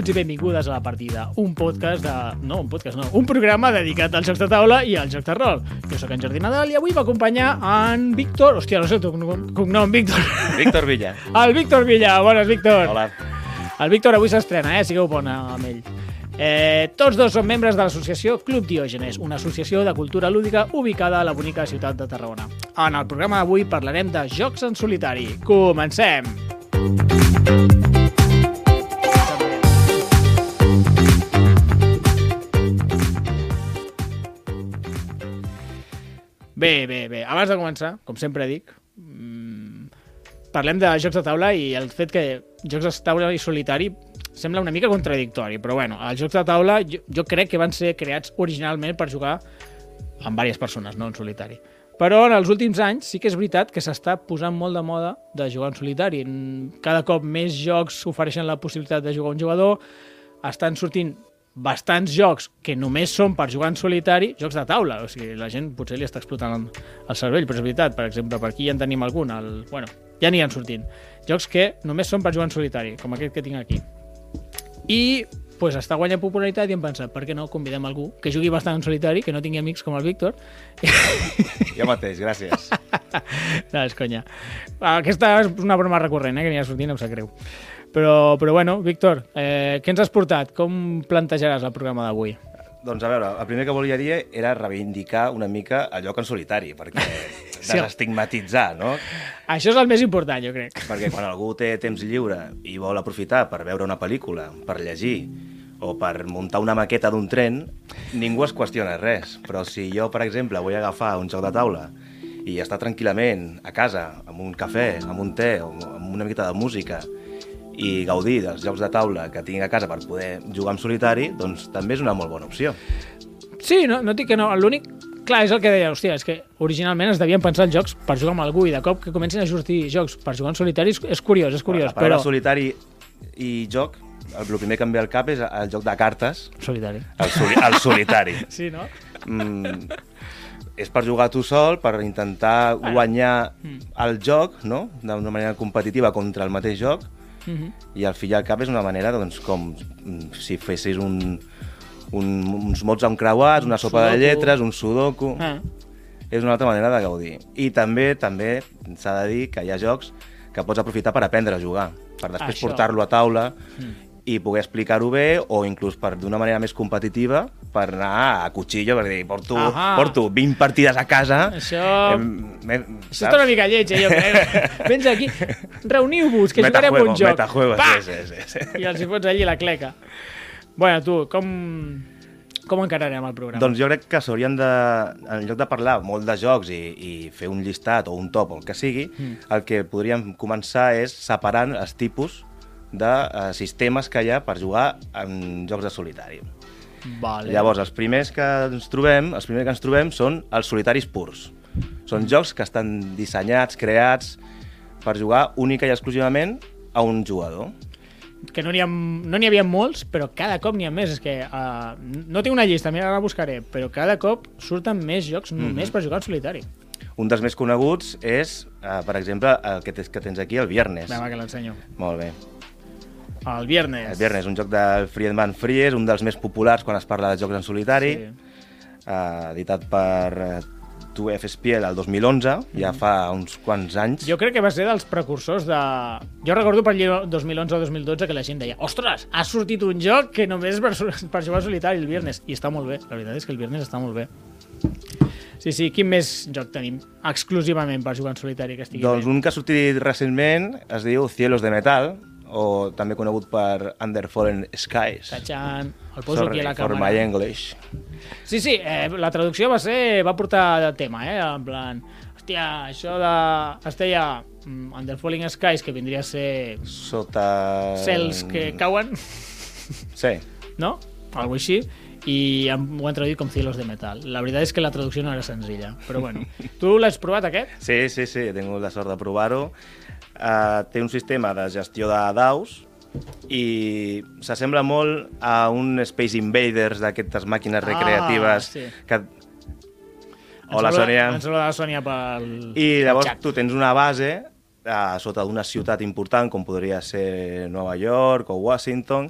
Benvinguts i benvingudes a La Partida, un podcast de... No, un podcast no, un programa dedicat als jocs de taula i als jocs de rol. Jo sóc en Jordi Nadal i avui m'acompanya en Víctor... Hòstia, no sé el teu cognom, Víctor. Víctor Villa. El Víctor Villa. Bones, Víctor. Hola. El Víctor avui s'estrena, eh? Sigueu bona amb ell. Eh, tots dos són membres de l'associació Club Diògenes, una associació de cultura lúdica ubicada a la bonica ciutat de Tarragona. En el programa d'avui parlarem de jocs en solitari. Comencem! Bé, bé, bé. Abans de començar, com sempre dic, mmm, parlem de jocs de taula i el fet que jocs de taula i solitari sembla una mica contradictori, però bueno, els jocs de taula jo, jo crec que van ser creats originalment per jugar amb diverses persones, no en solitari. Però en els últims anys sí que és veritat que s'està posant molt de moda de jugar en solitari. Cada cop més jocs ofereixen la possibilitat de jugar un jugador, estan sortint bastants jocs que només són per jugar en solitari, jocs de taula, o sigui, la gent potser li està explotant el, el cervell, però és veritat, per exemple, per aquí ja en tenim algun, el, bueno, ja n'hi han sortint. Jocs que només són per jugar en solitari, com aquest que tinc aquí. I pues, està guanyant popularitat i hem pensat, per què no convidem algú que jugui bastant en solitari, que no tingui amics com el Víctor. Jo mateix, gràcies. no, és conya. Aquesta és una broma recurrent, eh, que n'hi ha sortint, em sap greu. Però, però bueno, Víctor, eh, què ens has portat? Com plantejaràs el programa d'avui? Doncs a veure, el primer que volia dir era reivindicar una mica el lloc en solitari, perquè Sí. desestigmatitzar, no? Això és el més important, jo crec. Perquè quan algú té temps lliure i vol aprofitar per veure una pel·lícula, per llegir o per muntar una maqueta d'un tren, ningú es qüestiona res. Però si jo, per exemple, vull agafar un joc de taula i estar tranquil·lament a casa, amb un cafè, amb un te, o amb una miqueta de música, i gaudir dels jocs de taula que tinc a casa per poder jugar en solitari, doncs també és una molt bona opció. Sí, no, no dic que no. L'únic... Clar, és el que deia, hòstia, és que originalment es devien pensar els jocs per jugar amb algú i de cop que comencin a sortir jocs per jugar en solitari és, és curiós, és curiós, la paraula però... solitari i joc, el, el primer que em ve al cap és el joc de cartes, Solitari. el, soli, el solitari. Sí, no? mm, és per jugar tu sol, per intentar Bueno. guanyar Mm. el joc, no?, d'una manera competitiva contra el mateix joc, Mm -hmm. i al fi i al cap és una manera, doncs, com mm, si fessis un, un, uns mots encreuats, una sopa de sudoku. lletres, un sudoku... Ah. És una altra manera de gaudir. I també també s'ha de dir que hi ha jocs que pots aprofitar per aprendre a jugar, per després portar-lo a taula Mm. i poder explicar-ho bé o inclús per d'una manera més competitiva per anar a cuchillo, per dir, porto, Ahà. porto 20 partides a casa... Això- Em, me, Això està una mica lleig, eh, jo crec. Vens aquí, reuniu-vos, que jugarem un joc. Metajuegos, Pa! sí, sí, sí. I els hi fots allí la cleca. Bueno, tu, com, com encararem el programa? Doncs jo crec que s'haurien de, en lloc de parlar molt de jocs i, i fer un llistat o un top o el que sigui, Mm. el que podríem començar és separant els tipus de eh, sistemes que hi ha per jugar en jocs de solitari. Vale. Llavors, els primers que ens trobem, els primers que ens trobem són els solitaris purs. Són jocs que estan dissenyats, creats per jugar única i exclusivament a un jugador. que no n'hi ha, no n'hi havia molts, però cada cop n'hi ha més. És que uh, no tinc una llista, mira, ara la buscaré, però cada cop surten més jocs només per jugar en solitari. Un dels més coneguts és, eh, per exemple, el que, tens, que tens aquí, el Viernes. Vinga, va, que l'ensenyo. Molt bé. El viernes. El Viernes, un joc de Friedman Fries, un dels més populars quan es parla de jocs en solitari, Sí. eh, editat per eh, 2F Spiel el 2011, ja fa uns quants anys. Jo crec que va ser dels precursors de... Jo recordo per allí 2011 o 2012 que la gent deia ostres, ha sortit un joc que només és per, per jugar solitari el viernes. I està molt bé, la veritat és que el viernes està molt bé. Sí, sí, quin més joc tenim exclusivament per jugar en solitari que estigui Doncs bé? un que ha sortit recentment es diu Cielos de Metal, o també conegut per Under Fallen Skies. Tachan, el poso aquí a la for càmera. my English. Sí, sí, eh, la traducció va ser... va portar de tema, eh? En plan, hòstia, això de... es deia mm, Under Falling Skies, que vindria a ser Sota... cels que cauen, Sí. no? Algo així i ho han traduït com Cielos de Metal. La veritat és que la traducció no era senzilla, però bueno. Tu l'has provat, aquest? Sí, sí, sí, he tingut la sort de provar-ho. Uh, té un sistema de gestió de daus i s'assembla molt a un Space Invaders d'aquestes màquines recreatives Ah, sí. que... Hola, Sònia. Ens saluda la Sònia pel... I llavors xat. tu tens una base a sota d'una ciutat important com podria ser Nova York o Washington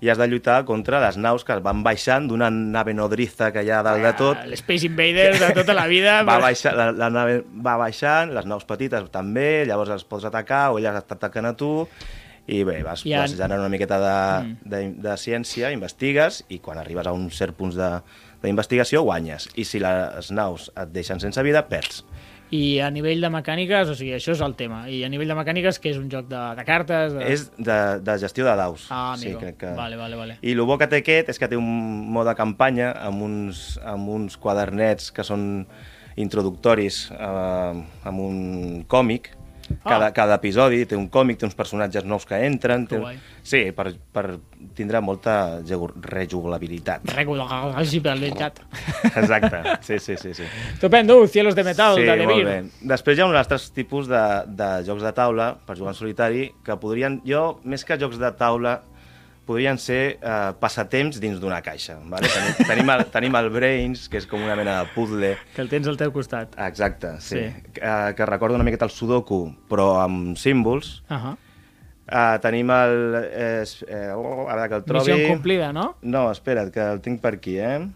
i has de lluitar contra les naus que van baixant d'una nave nodriza que hi ha dalt de tot. Ah, L'Space Invaders de tota la vida. Va baixar, la, la nave va baixant, les naus petites també, llavors els pots atacar o elles t'ataquen a tu i bé, vas, Hi ha- vas generant una miqueta de, de, de ciència, investigues i quan arribes a un cert punts de- d'investigació guanyes. I si les naus et deixen sense vida, perds. I a nivell de mecàniques, o sigui, això és el tema. I a nivell de mecàniques, que és un joc de, de cartes? De... És de, de gestió de daus. Ah, sí, amigo. crec que... Vale, vale, vale. I el bo que té aquest és que té un mode campanya amb uns, amb uns quadernets que són introductoris eh, amb un còmic. Cada, Ah. cada episodi té un còmic, té uns personatges nous que entren. Que Té... guai. Sí, per, per tindre molta rejugabilitat. Regularitat. Exacte, sí, sí, sí. sí. Estupendo, Cielos de Metal, sí, de bé. Després hi ha uns altres tipus de, de jocs de taula per jugar en solitari que podrien... Jo, més que jocs de taula, podrien ser eh, passatemps dins d'una caixa. Vale? Tenim, tenim, el, tenim el Brains, que és com una mena de puzzle. Que el tens al teu costat. Exacte, sí. Sí. sí. Que, que recorda una miqueta el Sudoku, però amb símbols. Uh -huh. Uh, tenim el... Eh, eh, oh, a veure que el trobi... Missió complida, no? No, espera't, que el tinc per aquí, eh?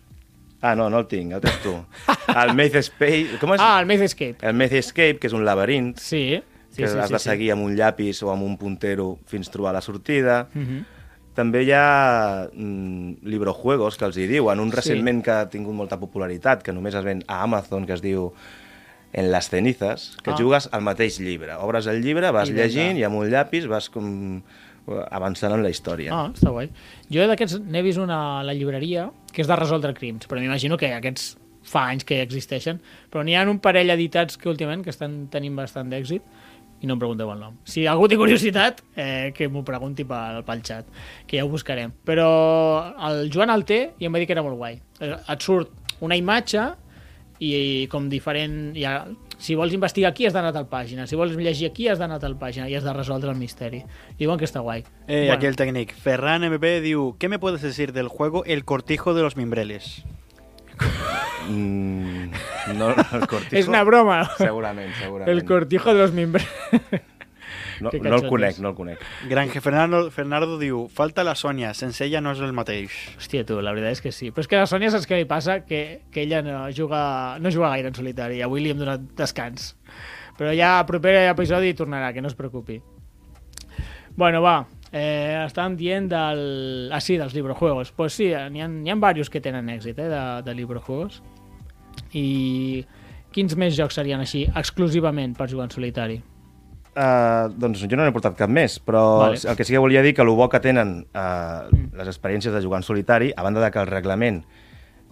Ah, no, no el tinc, el tens tu. El Maze Space... Com és? Ah, el Maze Escape. El Maze Escape, que és un laberint, Sí. sí que sí, has sí, de sí. seguir amb un llapis o amb un puntero fins trobar la sortida. Uh -huh. També hi ha mm, librojuegos, que els hi diuen. Un Sí. recentment que ha tingut molta popularitat, que només es ven a Amazon, que es diu En las cenizas, que Ah. jugues al mateix llibre. Obres el llibre, vas I llegint i amb un llapis vas com eh, avançant en la història. Ah, està guai. Jo d'aquests n'he vist una a la llibreria que és de resoldre crims, però m'imagino que aquests fa anys que existeixen, però n'hi ha un parell editats que últimament que estan tenint bastant d'èxit i no em pregunteu el nom. Si algú té curiositat, eh, que m'ho pregunti pel, pel xat, que ja ho buscarem. Però el Joan el té i em va dir que era molt guai. Eh, Et surt una imatge i com diferent... Ja, si vols investigar aquí has d'anar a tal pàgina, si vols llegir aquí has d'anar a tal pàgina i has de resoldre el misteri. Diuen que està guai. Eh, Aquí el técnic. Ferran MP diu, ¿qué me puedes decir del juego El Cortijo de los Mimbreles? Mm, no, el cortijo... És una broma. Segurament, segurament. El cortijo de los miembros. No, Que no el conec, no el conec. Granje Fernando, Fernando diu, falta la Sonia, sense ella no és el mateix. Hòstia, tu, la veritat és que sí. Però és que la Sònia saps què li passa? Que, que ella no juga, no juga gaire en solitari. Avui li hem donat descans. Però ja al proper episodi tornarà, que no es preocupi. Bueno, va. Eh, estàvem dient del... Ah, sí, dels librojuegos. Pues sí, n'hi ha, n'hi ha diversos que tenen èxit, eh, de, de librojuegos. I quins més jocs serien així, exclusivament per jugar en solitari? Uh, doncs jo no n'he portat cap més, però Vale. vale. el que sí que volia dir que el bo que tenen uh, les experiències de jugar en solitari, a banda de que el reglament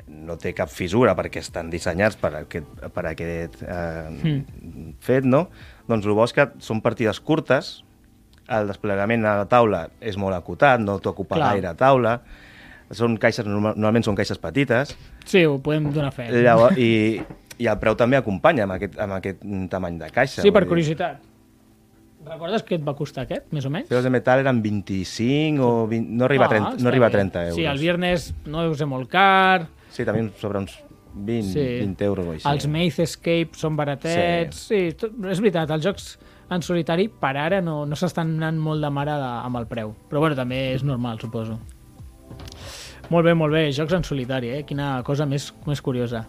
no té cap fissura perquè estan dissenyats per aquest, per aquest uh, Mm. fet, no? Doncs el bo és que són partides curtes, el desplegament a la taula és molt acotat, no t'ocupa gaire taula, són caixes, normal- normalment són caixes petites, Sí, ho podem donar fe. llavors, i, i el preu també acompanya amb aquest, amb aquest tamany de caixa. Sí, per vull dir. curiositat. Recordes què et va costar aquest, més o menys? Ceros de metal eren 25 o 20, no arriba, a 30, Ah, està no arriba a bé. 30 euros. Sí, el viernes no deu ser molt car, Sí, també sobre uns 20, Sí. 20 euros o així. els Maze Escape són baratets... Sí, sí tot, és veritat, els jocs en solitari per ara no, no s'estan anant molt de mare de, amb el preu. Però bueno, també és normal, suposo. Molt bé, molt bé, jocs en solitari, eh? Quina cosa més, més curiosa.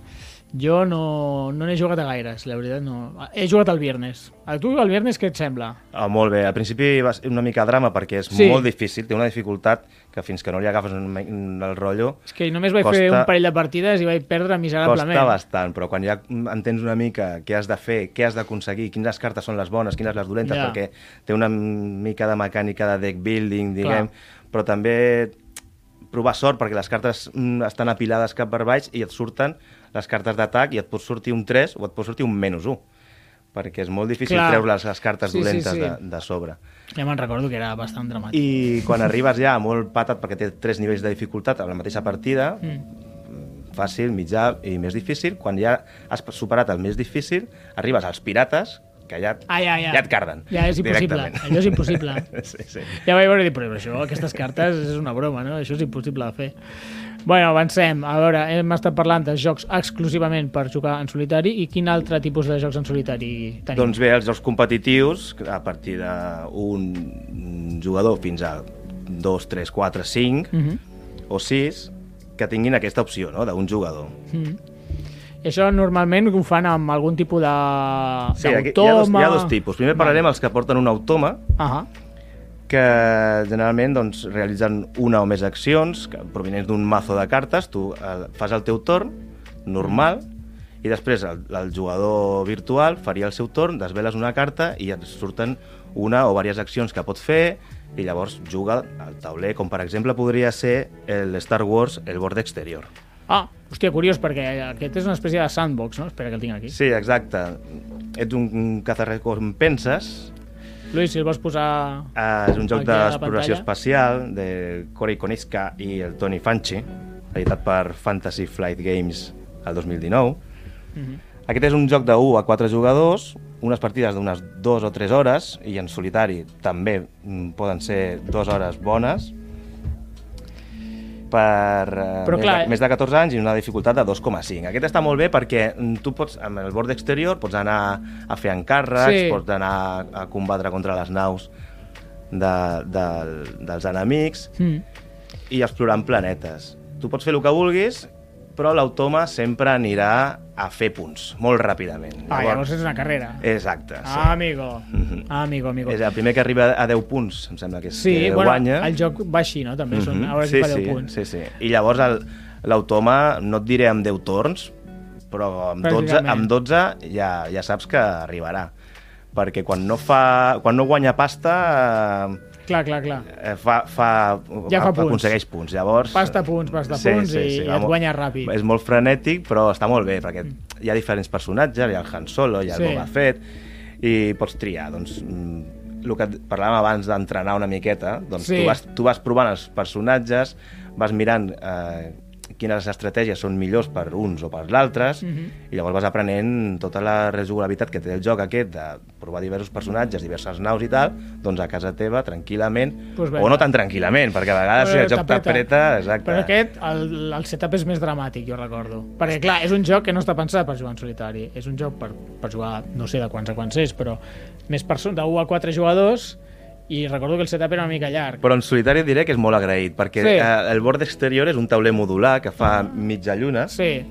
Jo no, no n'he jugat a gaires, la veritat no. He jugat el viernes. A tu el viernes què et sembla? Ah, molt bé, al principi va ser una mica drama perquè és Sí. molt difícil, té una dificultat que fins que no li agafes un, un, el rotllo És que només vaig Costa- fer un parell de partides i vaig perdre miserablement. costa bastant, però quan ja entens una mica què has de fer, què has d'aconseguir, quines cartes són les bones, quines les dolentes, Ja. perquè té una mica de mecànica de deck building, diguem, Clar. però també provar sort, perquè les cartes mm, estan apilades cap per baix i et surten les cartes d'atac i et pot sortir un 3 o et pot sortir un menys 1 perquè és molt difícil Clar. treure les, les cartes Sí, sí, dolentes sí. De, de sobre. Ja me'n recordo que era bastant dramàtic. I quan arribes ja molt patat, perquè té tres nivells de dificultat a la mateixa partida, Mm. fàcil, mitjà i més difícil, quan ja has superat el més difícil, arribes als pirates, que ja, Ah, ja, ja. ja et carden. Ja és impossible. Allò és impossible. sí, sí. Ja vaig veure i dir, però això, aquestes cartes és una broma, no? Això és impossible de fer. Bueno, avancem. A veure, hem estat parlant de jocs exclusivament per jugar en solitari i quin altre tipus de jocs en solitari tenim? Doncs bé, els jocs competitius, a partir d'un jugador fins a 2, 3, 4, 5 Mm -hmm. o 6, que tinguin aquesta opció, no?, d'un jugador. Mm. I això normalment ho fan amb algun tipus de Sí, aquí hi ha, dos, hi ha dos tipus. Primer parlarem els que porten un automa, Ah que generalment doncs, realitzen una o més accions que, provenents d'un mazo de cartes, tu eh, fas el teu torn normal i després el, el jugador virtual faria el seu torn, desveles una carta i et surten una o diverses accions que pot fer i llavors juga al tauler, com per exemple podria ser el Star Wars, el bord exterior. Ah, hòstia, curiós, perquè aquest és una espècie de sandbox, no? Espera que el tinc aquí. Sí, exacte. Ets un cazarrecompenses, Luis, si el vols posar... Uh, és un joc d'exploració espacial de Corey Koniska i el Tony Fanchi, editat per Fantasy Flight Games el 2019. Mhm. Aquest és un joc de 1 a 4 jugadors, unes partides d'unes 2 o 3 hores, i en solitari també mm, poden ser 2 hores bones, per eh, Però més, clar, de, més de 14 anys i una dificultat de 2,5. Aquest està molt bé perquè tu pots, amb el bord exterior, pots anar a fer encàrrecs, Sí. pots anar a combatre contra les naus de, de, dels enemics Mm. i explorant planetes. Tu pots fer el que vulguis, però l'automa sempre anirà a fer punts, molt ràpidament. Ah, llavors és una carrera. Exacte, sí. Ah, amigo. Ah, amigo, amigo. És el primer que arriba a 10 punts, em sembla que és Sí, que bueno, guanya. el joc va així, no? També són, Mhm. a veure sí, qui fa 10 sí, punts. Sí, sí. I llavors l'automa, no et diré amb 10 torns, però amb 12, Pràcticament. amb 12 ja, ja saps que arribarà. Perquè quan no, fa, quan no guanya pasta, Clar, clar, clar. eh, fa, fa, Ja fa punts. aconsegueix punts. Llavors, Pasta punts, pasta punts i et vamos. guanya ràpid. És molt frenètic, però està molt bé, perquè hi ha diferents personatges, hi ha el Han Solo, hi ha el Sí. Boba Fett, i pots triar. Doncs, mm, el que et parlàvem abans d'entrenar una miqueta, doncs Sí. tu, vas, tu vas provant els personatges, vas mirant eh, quines estratègies són millors per uns o per l'altres, Mhm. i llavors vas aprenent tota la rejugabilitat que té el joc aquest de provar diversos personatges, diverses naus i tal, doncs a casa teva, tranquil·lament, Pues o no tan tranquil·lament, perquè a vegades si el joc t'apreta, exacte. Però aquest, el, el setup és més dramàtic, jo recordo. Perquè, clar, és un joc que no està pensat per jugar en solitari. És un joc per, per jugar, no sé de quants a quants és, però més persones, de 1 a 4 jugadors, i recordo que el setup era una mica llarg. Però en solitari diré que és molt agraït, perquè Sí. eh, el bord exterior és un tauler modular que fa mitja lluna, Sí,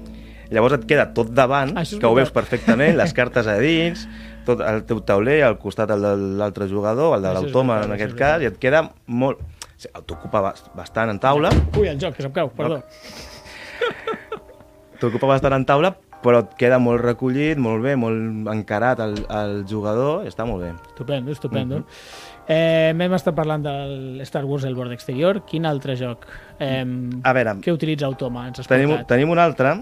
llavors et queda tot davant, és que ho veus veritat. perfectament, les cartes a dins, tot el teu tauler, al costat el de l'altre jugador, el de l'automa veritat, en aquest cas, veritat. i et queda molt... o sigui, T'ocupa bas- bastant en taula, Ui, el joc, que se'm cau, perdó. t'ocupa bastant en taula, però et queda molt recollit, molt bé, molt encarat al, al jugador, està molt bé. Estupendo, estupendo. Mhm. Eh, M'hem estat parlant del Star Wars El Bord Exterior. Quin altre joc? Eh, A veure, què utilitza Automa? Ens Tenim, tenim un altre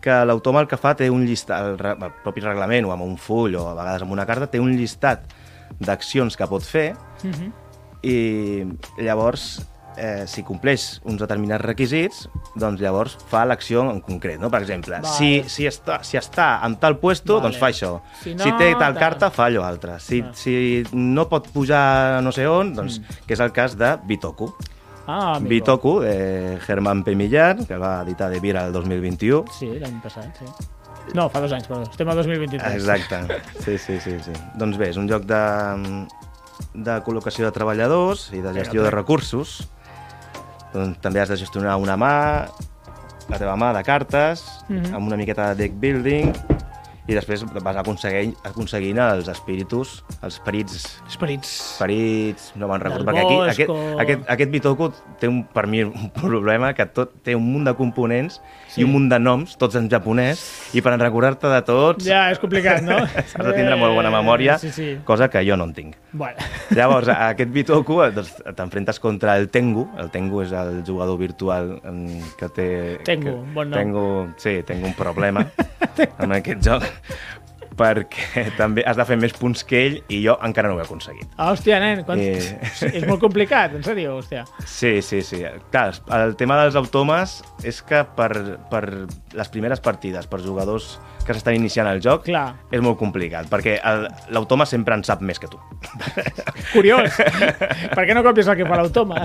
que l'automa el que fa té un llistat, el, el propi reglament o amb un full o a vegades amb una carta, té un llistat d'accions que pot fer Mhm. i llavors eh, si compleix uns determinats requisits, doncs llavors fa l'acció en concret, no? Per exemple, Vale. si, si, està, si està en tal puesto, Vale. doncs fa això. Si no, si té tal tal. carta, fa allò altre. Si, Ah. si no pot pujar no sé on, doncs, que és el cas de Bitoku. Ah, amigo. Bitoku, de Germán P. Millar, que va editar de Vira el 2021. Sí, l'any passat, sí. No, fa dos anys, perdó. Estem al 2023. Exacte. Sí, sí, sí, sí. Doncs bé, és un joc de, de col·locació de treballadors i de gestió de recursos. Doncs també has de gestionar una mà, la teva mà de cartes, Mhm. amb una miqueta de deck building, i després vas aconseguint, aconseguint els espíritus, els perits Esperits. esperits, no me'n recordo, perquè aquí, aquest, o- aquest, aquest Bitoku té un, per mi un problema que tot té un munt de components Sí. i un munt de noms, tots en japonès, i per recordar-te de tots Ja, és complicat, no? has de tindre molt bona memòria, Eh, Sí, sí. cosa que jo no en tinc. Bueno. Llavors, a aquest Bitoku doncs, t'enfrentes contra el Tengu. El Tengu és el jugador virtual em, que té... Tengu, que, bon nom. Tengu, sí, tengo un problema amb aquest joc. perquè també has de fer més punts que ell i jo encara no ho he aconseguit. Ah, hòstia, nen, quan... Eh. és molt complicat, en sèrio, hòstia. Sí, sí, sí. Clar, el tema dels automes és que per, per les primeres partides, per jugadors que s'estan iniciant el joc, Clar. és molt complicat, perquè l'automa sempre en sap més que tu. Curiós. per què no copies el que fa l'automa?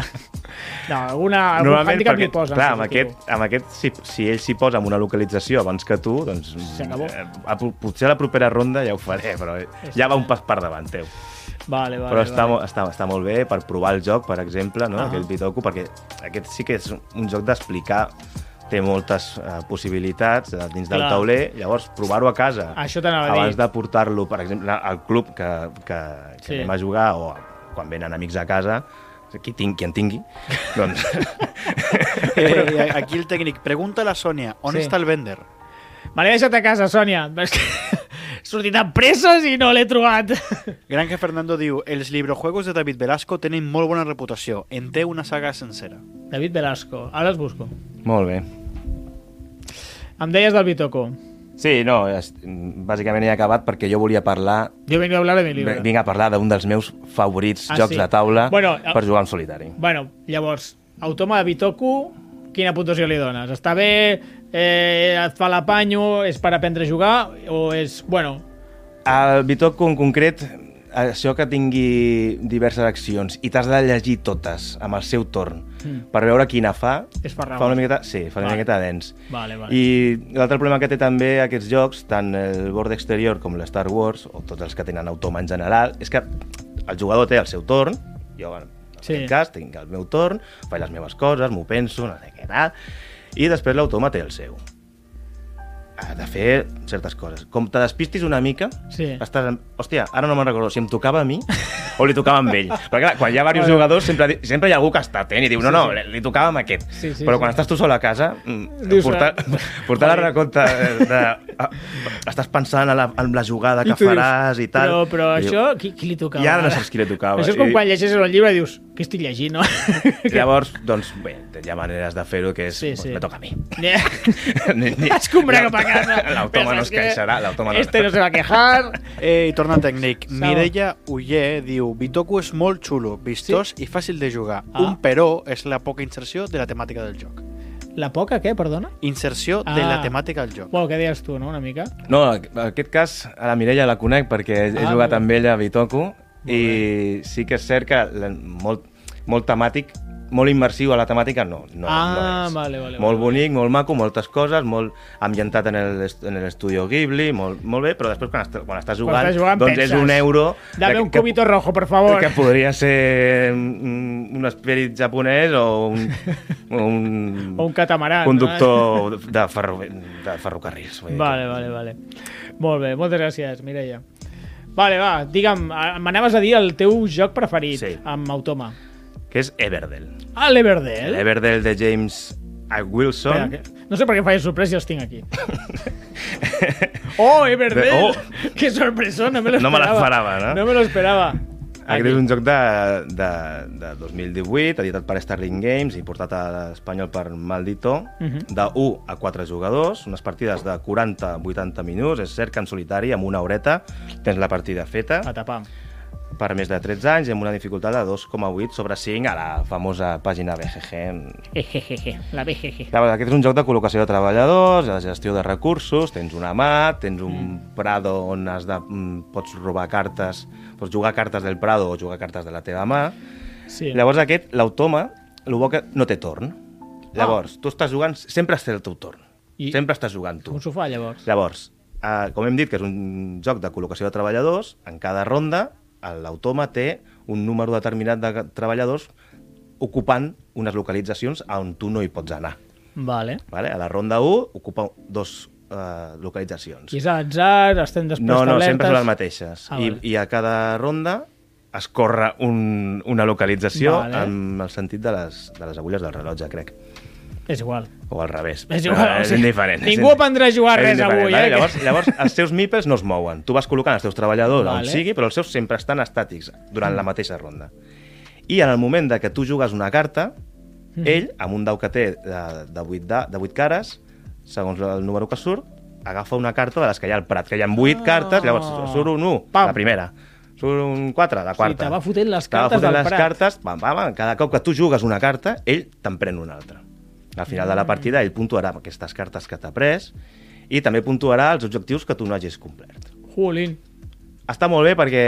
No, alguna, algun hàndicap li posen. clar, amb aquest, amb aquest si, si ell s'hi posa amb una localització abans que tu, doncs eh, a, potser a la propera ronda ja ho faré, però ja va un pas per davant teu. Vale, vale, Però està, vale. està, està molt bé per provar el joc, per exemple, no? Ah. aquest Bitoku, perquè aquest sí que és un joc d'explicar té moltes uh, possibilitats uh, dins del Clar. tauler, llavors provar-ho a casa Això t'anava a dir. abans de portar-lo, per exemple, al club que, que, que Sí. anem a jugar o quan venen amics a casa, qui, ting, qui en tingui, doncs... Eh, aquí el tècnic. Pregunta a la Sònia, on Sí. està el vender? Me l'he deixat a casa, Sònia. És que he sortit amb presses i no l'he trobat. Granje Fernando diu, els librojuegos de David Velasco tenen molt bona reputació. En té una saga sencera. David Velasco. Ara els busco. molt bé. Em deies del Bitoco. Sí, no, és, bàsicament he acabat perquè jo volia parlar Jo vengo a hablar de mi libro. vinc a parlar d'un dels meus favorits Ah, jocs sí? de taula Bueno, per jugar en solitari. Bueno, llavors, Automa de Bitoku, quina puntuació li dones? Està bé? Eh, et fa l'apanyo? És per aprendre a jugar? O és... Bueno, El Bitoku en concret, això que tingui diverses accions i t'has de llegir totes amb el seu torn Mm. per veure quina fa, És farragós. fa una miqueta, sí, fa una Vale. miqueta dens. vale, vale. I l'altre problema que té també aquests jocs, tant el Bord Exterior com l'Star Wars, o tots els que tenen automa en general, és que el jugador té el seu torn, jo, en Sí. aquest cas, tinc el meu torn, faig les meves coses, m'ho penso, no sé què tal, i després l'automa té el seu. Ha de fer certes coses. Com te despistis una mica, Sí. estàs... En... Hòstia, ara no me'n recordo si em tocava a mi o li tocava a ell. Perquè clar, quan hi ha diversos jugadors sempre, sempre hi ha algú que està atent i diu no, no, li, li tocava amb aquest. Sí, sí, Però sí. quan estàs tu sol a casa, mm, Dius, portar, ah, portar la recompte de, de, estàs pensant en la, en la jugada I que dius, faràs i tal. Però, però I diu- això, qui, qui li tocava? I ara no saps qui li tocava. Això és com I- quan llegeixes el llibre i dius, què estic llegint, no? Llavors, doncs, bé, hi ha maneres de fer-ho que és, Sí, sí. me toca a mi. Ni- Ni- ni- cap a casa. L'automa no es queixarà, l'automa no... Este no se va a quejar. Eh, I torna al tècnic. Mireia Uller diu Bitoku és molt xulo, vistós i fàcil de jugar. Ah. Un però és la poca inserció de la temàtica del joc. La poca, què, perdona? Inserció de Ah. la temàtica del joc. Bueno, què deies tu, no?, una mica. No, en aquest cas, a la Mireia la conec perquè he Ah, jugat amb ella a Bitoku i sí que és cert que molt, molt temàtic, molt immersiu a la temàtica, no, no, Ah, no és. vale, vale, molt vale. bonic, molt maco, moltes coses, molt ambientat en el- en l'estudio Ghibli, molt, molt bé, però després quan, est quan estàs jugant, estàs jugant, doncs penses, és un euro... Dame un que- cubito rojo, por favor. que podria ser un, esperit japonès o un, un, O un catamarán. conductor de, ferro, de ferrocarrils. que- Vale, vale, vale. Molt bé, moltes gràcies, Mireia. Vale, va, digue'm, m'anaves a dir el teu joc preferit Sí. amb Automa. Que és Everdell. Ah, l'Everdell? L'Everdell de James A. Wilson. Espera, que... No sé per què faig sorpresa i els tinc aquí. oh, Everdell! Oh. Que sorpresa, no me lo No me esperava. l'esperava, no? No me lo esperava. Aquest és un joc de, de, de 2018, editat per Starling Games i portat a l'espanyol per Maldito, Mhm. de 1 a 4 jugadors, unes partides de 40-80 minuts, és cert que en solitari, amb una horeta, tens la partida feta, A tapar. Per més de 13 anys i amb una dificultat de 2,8 sobre 5 a la famosa pàgina BGG. La BGG. Clar, aquest és un joc de col·locació de treballadors, de gestió de recursos, tens una mà, tens un Mm. prado on has de, mm, pots robar cartes, pots jugar cartes del prado o jugar cartes de la teva mà. Sí. Llavors aquest, l'automa, el bo que no té torn. Ah. Llavors, tu estàs jugant, sempre has fet el teu torn. I- Sempre estàs jugant tu. Un sofà, llavors. Llavors, eh, com hem dit que és un joc de col·locació de treballadors, en cada ronda l'automa té un número determinat de treballadors ocupant unes localitzacions on tu no hi pots anar. Vale. Vale? A la ronda 1 ocupa dos eh, localitzacions. I és a atzar, estem després No, no, sempre són les mateixes. Ah, I, vale. I a cada ronda es corre un, una localització Vale. amb el sentit de les, de les agulles del rellotge, crec. És igual. O al revés. És igual, Però o és sigui, indiferent. és ningú indi- aprendrà a jugar res indiferent, avui, vale? eh, Llavors, llavors, els seus mipes no es mouen. Tu vas col·locant els teus treballadors Vale. on sigui, però els seus sempre estan estàtics durant la mateixa ronda. I en el moment de que tu jugues una carta, Mhm. ell, amb un dau que té de, de, 8, da, de 8 cares, segons el número que surt, agafa una carta de les que hi ha al Prat, que hi ha 8 Ah. cartes, llavors surt un 1, Pam. la primera, surt un 4, la quarta. te va fotent les Te va cartes fotent del les Prat. cartes, pam, pam, pam, cada cop que tu jugues una carta, ell te'n pren una altra. Al final de la partida ell puntuarà aquestes cartes que t'ha pres i també puntuarà els objectius que tu no hagis complert. Jolín. Està molt bé perquè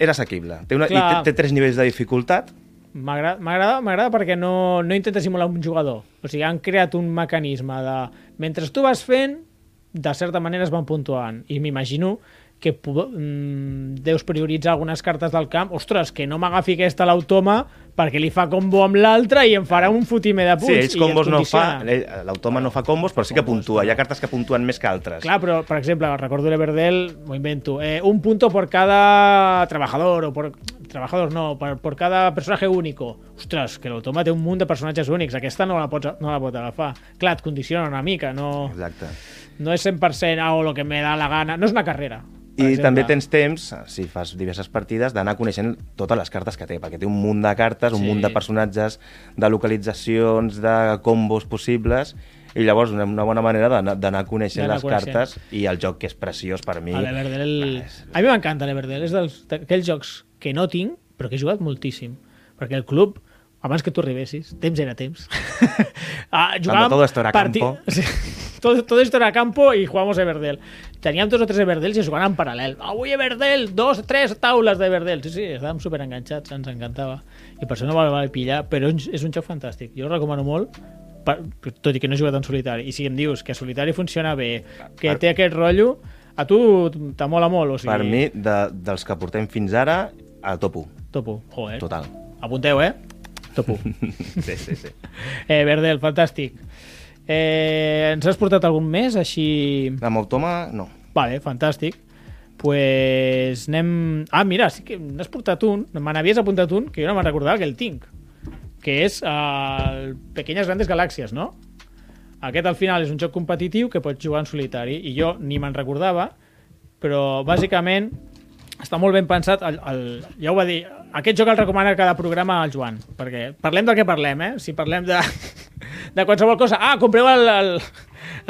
era assequible. Té, una, i té, té tres nivells de dificultat. M'agrada perquè no, no intenta simular un jugador. O sigui, han creat un mecanisme de... Mentre tu vas fent, de certa manera es van puntuant. I m'imagino que mm, deus prioritzar algunes cartes del camp. Ostres, que no m'agafi aquesta l'automa perquè li fa combo amb l'altra i em farà un fotimer de punts. Sí, ells combos no fa, ell- l'automa no fa combos, però sí que puntua. Hi ha cartes que puntuen més que altres. Clar, però, per exemple, recordo l'Everdell, m'ho invento, eh, un punto por cada trabajador, o por... Trabajador no, por, por cada personaje único. Ostres, que l'automa té un munt de personatges únics, aquesta no la pots, no la pot agafar. Clar, et condiciona una mica, no, Exacte. no és 100% ah, o lo que me da la gana. No és una carrera. per I exemple. també tens temps, si fas diverses partides, d'anar coneixent totes les cartes que té, perquè té un munt de cartes, un Sí. munt de personatges, de localitzacions, de combos possibles, i llavors una, una bona manera d'anar coneixent les coneixent. cartes i el joc que és preciós per mi. A l'Everdell... És- A mi m'encanta l'Everdell, és dels- d'aquells jocs que no tinc, però que he jugat moltíssim. Perquè el club, abans que tu arribessis, temps era temps. ah, jugàvem todo esto era parti- campo. Sí, todo, todo esto era campo y jugamos Everdell. Teníem dos o tres Everdells i jugaven en paral·lel. Avui Everdell, dos, tres taules d'Everdell. Sí, sí, estàvem super enganxats, ens encantava. I per això no va pillar, però és un joc fantàstic. Jo el recomano molt, per, tot i que no he jugat en solitari. I si em dius que solitari funciona bé, que Per- té aquest rotllo, a tu t'amola molt, o sigui... Per mi, de, dels que portem fins ara, a top 1. Topo, joder. Total. Apunteu, eh? Topo. Sí, sí, sí. eh, Verdel, fantàstic. Eh, ens has portat algun més, així... Amb Automa, no. Vale, fantàstic. Pues anem... Ah, mira, sí que n'has portat un, me n'havies apuntat un, que jo no me'n recordava que el tinc, que és el Pequeñas Grandes Galàxies, no? Aquest al final és un joc competitiu que pots jugar en solitari i jo ni me'n recordava, però bàsicament està molt ben pensat. El, el, ja ho va dir, aquest joc el recomana cada programa al Joan, perquè parlem del que parlem, eh? Si parlem de, de qualsevol cosa... Ah, compreu el, el,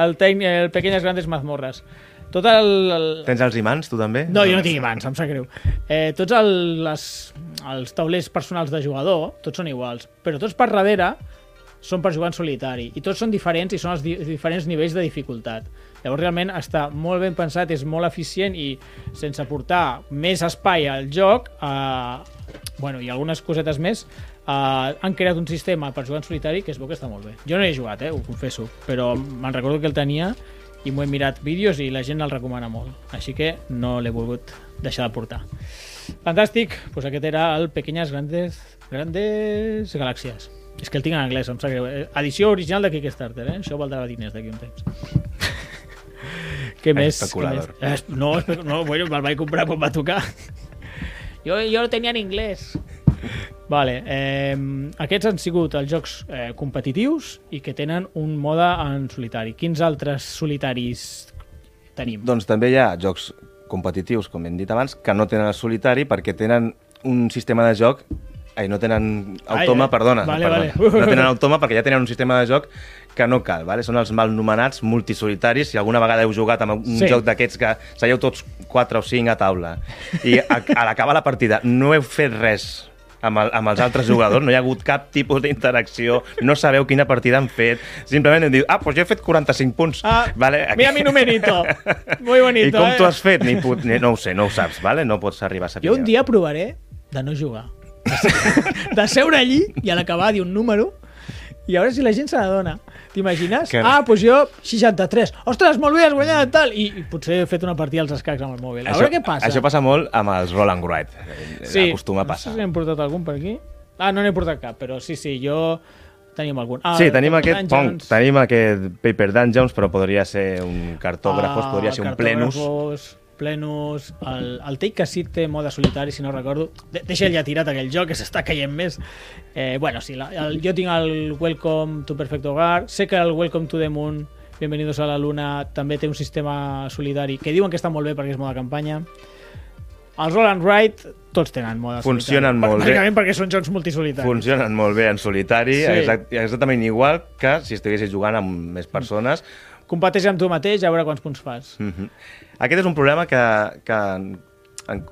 el, tec- el Pequeñas Grandes Mazmorras. Tot el, el, Tens els imants, tu també? no, jo no tinc imants, em sap greu. Eh, tots el, les, els taulers personals de jugador, tots són iguals, però tots per darrere són per jugar en solitari i tots són diferents i són els di diferents nivells de dificultat. Llavors realment està molt ben pensat, és molt eficient i sense portar més espai al joc eh, bueno, i algunes cosetes més eh, han creat un sistema per jugar en solitari que es veu que està molt bé. Jo no hi he jugat, eh, ho confesso, però me'n recordo que el tenia i m'ho he mirat vídeos i la gent el recomana molt. Així que no l'he volgut deixar de portar. Fantàstic, doncs aquest era el Pequeñas Grandes, Grandes Galàxies. És que el tinc en anglès, em sap greu. Eh, Edició original de Kickstarter, eh? Això valdrà diners d'aquí un temps. Què més? Especulador. Què més? No, espe- no, bueno, me'l vaig comprar quan va tocar. Jo, jo el tenia en anglès. Vale, eh, aquests han sigut els jocs eh, competitius i que tenen un mode en solitari. Quins altres solitaris tenim? Doncs també hi ha jocs competitius, com hem dit abans, que no tenen el solitari perquè tenen un sistema de joc Ai, no tenen automa, Ai, eh? perdona. Vale, perdona. vale. No tenen automa perquè ja tenen un sistema de joc que no cal, vale? són els mal nomenats multisolitaris. Si alguna vegada heu jugat amb un Sí. joc d'aquests que seieu tots 4 o 5 a taula i a, a l'acabar la partida no heu fet res amb, el, amb els altres jugadors, no hi ha hagut cap tipus d'interacció, no sabeu quina partida han fet, simplement hem dit, ah, doncs jo he fet 45 punts. Ah, vale, mira mi numerito. Muy bonito, I com eh? tu has fet? Ni, put, ni, no ho sé, no ho saps, vale? no pots arribar a saber. Jo un dia provaré de no jugar. De seure allí i a l'acabar dir un número i a veure si la gent se n'adona. T'imagines? Que- Ah, doncs jo 63. Ostres, molt bé, has guanyat tal. I, I potser he fet una partida als escacs amb el mòbil. A veure què passa. Això passa molt amb els roll and write. sí, Acostuma a No passar. sé si hem portat algun per aquí. Ah, no n'he portat cap, però sí, sí, jo... Tenim algun. Ah, Sí, tenim aquest, pong, Dungeons. tenim aquest Paper Dungeons, però podria ser un cartògrafos, Ah, podria ser un plenus. Plenus, el, el Take que sí té mode solitari, si no recordo. De, deixa ja tirat aquell joc, que s'està caient més. Eh, bueno, sí, la, el, jo tinc el Welcome to Perfect Hogar, sé que el Welcome to the Moon, Bienvenidos a la Luna, també té un sistema solitari, que diuen que està molt bé perquè és mode campanya. Els Roll and Ride, tots tenen mode Funcionen solitari. molt bé. Bàsicament perquè són jocs multisolitaris. Funcionen molt bé en solitari, Sí. exact, exactament igual que si estiguessis jugant amb més persones, competeix amb tu mateix a veure quants punts fas. Mhm. Aquest és un problema que, que en, en,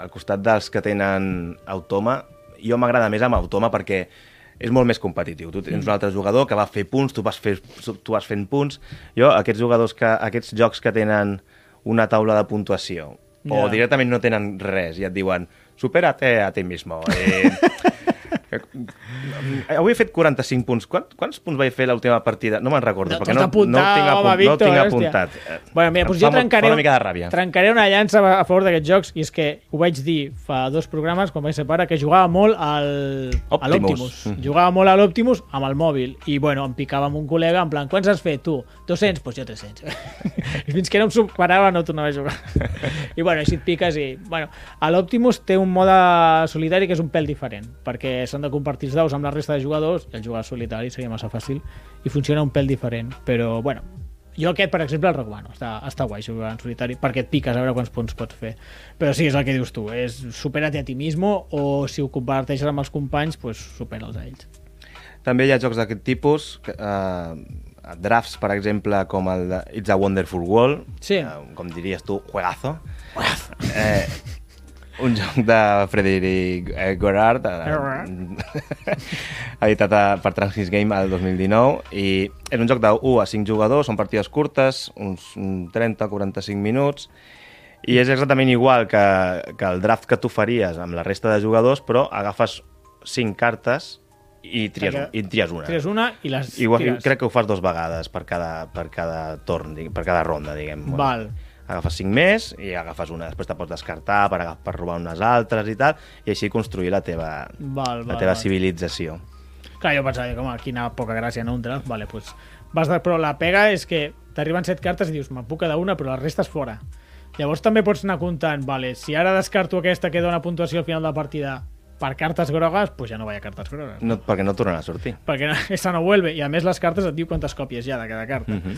al costat dels que tenen Automa, jo m'agrada més amb Automa perquè és molt més competitiu. Tu tens un altre jugador que va fer punts, tu vas, fer, tu vas fent punts. Jo, aquests jugadors que, aquests jocs que tenen una taula de puntuació Ja. o directament no tenen res i et diuen supérate a ti mismo. Eh, avui he fet 45 punts. Quants, quants punts vaig fer l'última partida? No me'n recordo, No, perquè no, no, ho tinc, home, apunt, no Víctor, tinc apuntat. Eh, Bueno, mira, doncs jo trencaré, una mica de ràbia. trencaré una llança a favor d'aquests jocs i és que ho vaig dir fa dos programes, quan vaig ser pare, que jugava molt al, a Optimus. l'Optimus. Mhm. Jugava molt a l'Optimus amb el mòbil i, bueno, em picava amb un col·lega en plan, quants has fet, tu? 200? Doncs pues jo 300. I fins que no em superava no tornava a jugar. I, bueno, així et piques i... Bueno, a l'Optimus té un mode solitari que és un pèl diferent, perquè s'han de compartir els daus amb la resta de jugadors el jugar solitari seria massa fàcil i funciona un pèl diferent, però, bueno, jo aquest, per exemple, el recomano. Està, està guai jugar en solitari perquè et piques a veure quants punts pots fer. Però sí, és el que dius tu. És supera't a ti mismo o si ho comparteixes amb els companys, pues, supera'ls a ells. També hi ha jocs d'aquest tipus, eh, drafts, per exemple, com el de It's a Wonderful World, Sí. eh, com diries tu, juegazo. Eh, un joc de Frederic eh, Gorard, eh, editat a, per Transgis Game el 2019, i és un joc de 1 a 5 jugadors, són partides curtes, uns 30-45 minuts, i és exactament igual que, que el draft que tu faries amb la resta de jugadors, però agafes 5 cartes i tries, i tries una. Tires una i les I ho, tires. crec que ho fas dos vegades per cada, per cada torn, per cada ronda, diguem. Val. Agafes cinc més i agafes una. Després te pots descartar per, per robar unes altres i tal, i així construir la teva, Val, la val, teva val. civilització. Clar, jo pensava, com, quina poca gràcia, no? Un draft, vale, pues, vas de... però la pega és que t'arriben set cartes i dius, me'n puc quedar una, però la resta és fora. Llavors també pots anar comptant, vale, si ara descarto aquesta que dona puntuació al final de la partida per cartes grogues, pues ja no vaig a cartes grogues. No, perquè no tornen a sortir. perquè no, esa no vuelve, i a més les cartes et diu quantes còpies hi ha de cada carta. Mhm.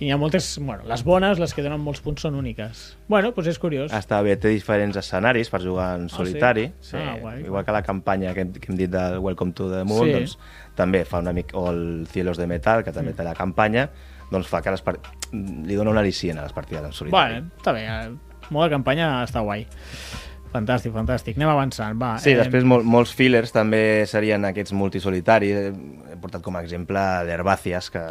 I n'hi ha moltes, bueno, les bones, les que donen molts punts són úniques. Bueno, doncs és curiós. Està bé, té diferents escenaris per jugar en sí? solitari. Sí? Ah, guai. Igual que la campanya que hem, que hem dit del Welcome to the Moon, Sí. doncs, també fa una mica... O el Cielos de Metal, que també té la campanya, doncs fa que les part... li dona una al·licient a les partides en solitari. Bueno, està bé, el mode de campanya està guai. Fantàstic, fantàstic. Anem avançant, va. Sí, eh, després mol, molts fillers també serien aquests multisolitaris. He portat com a exemple l'Herbàcies, que,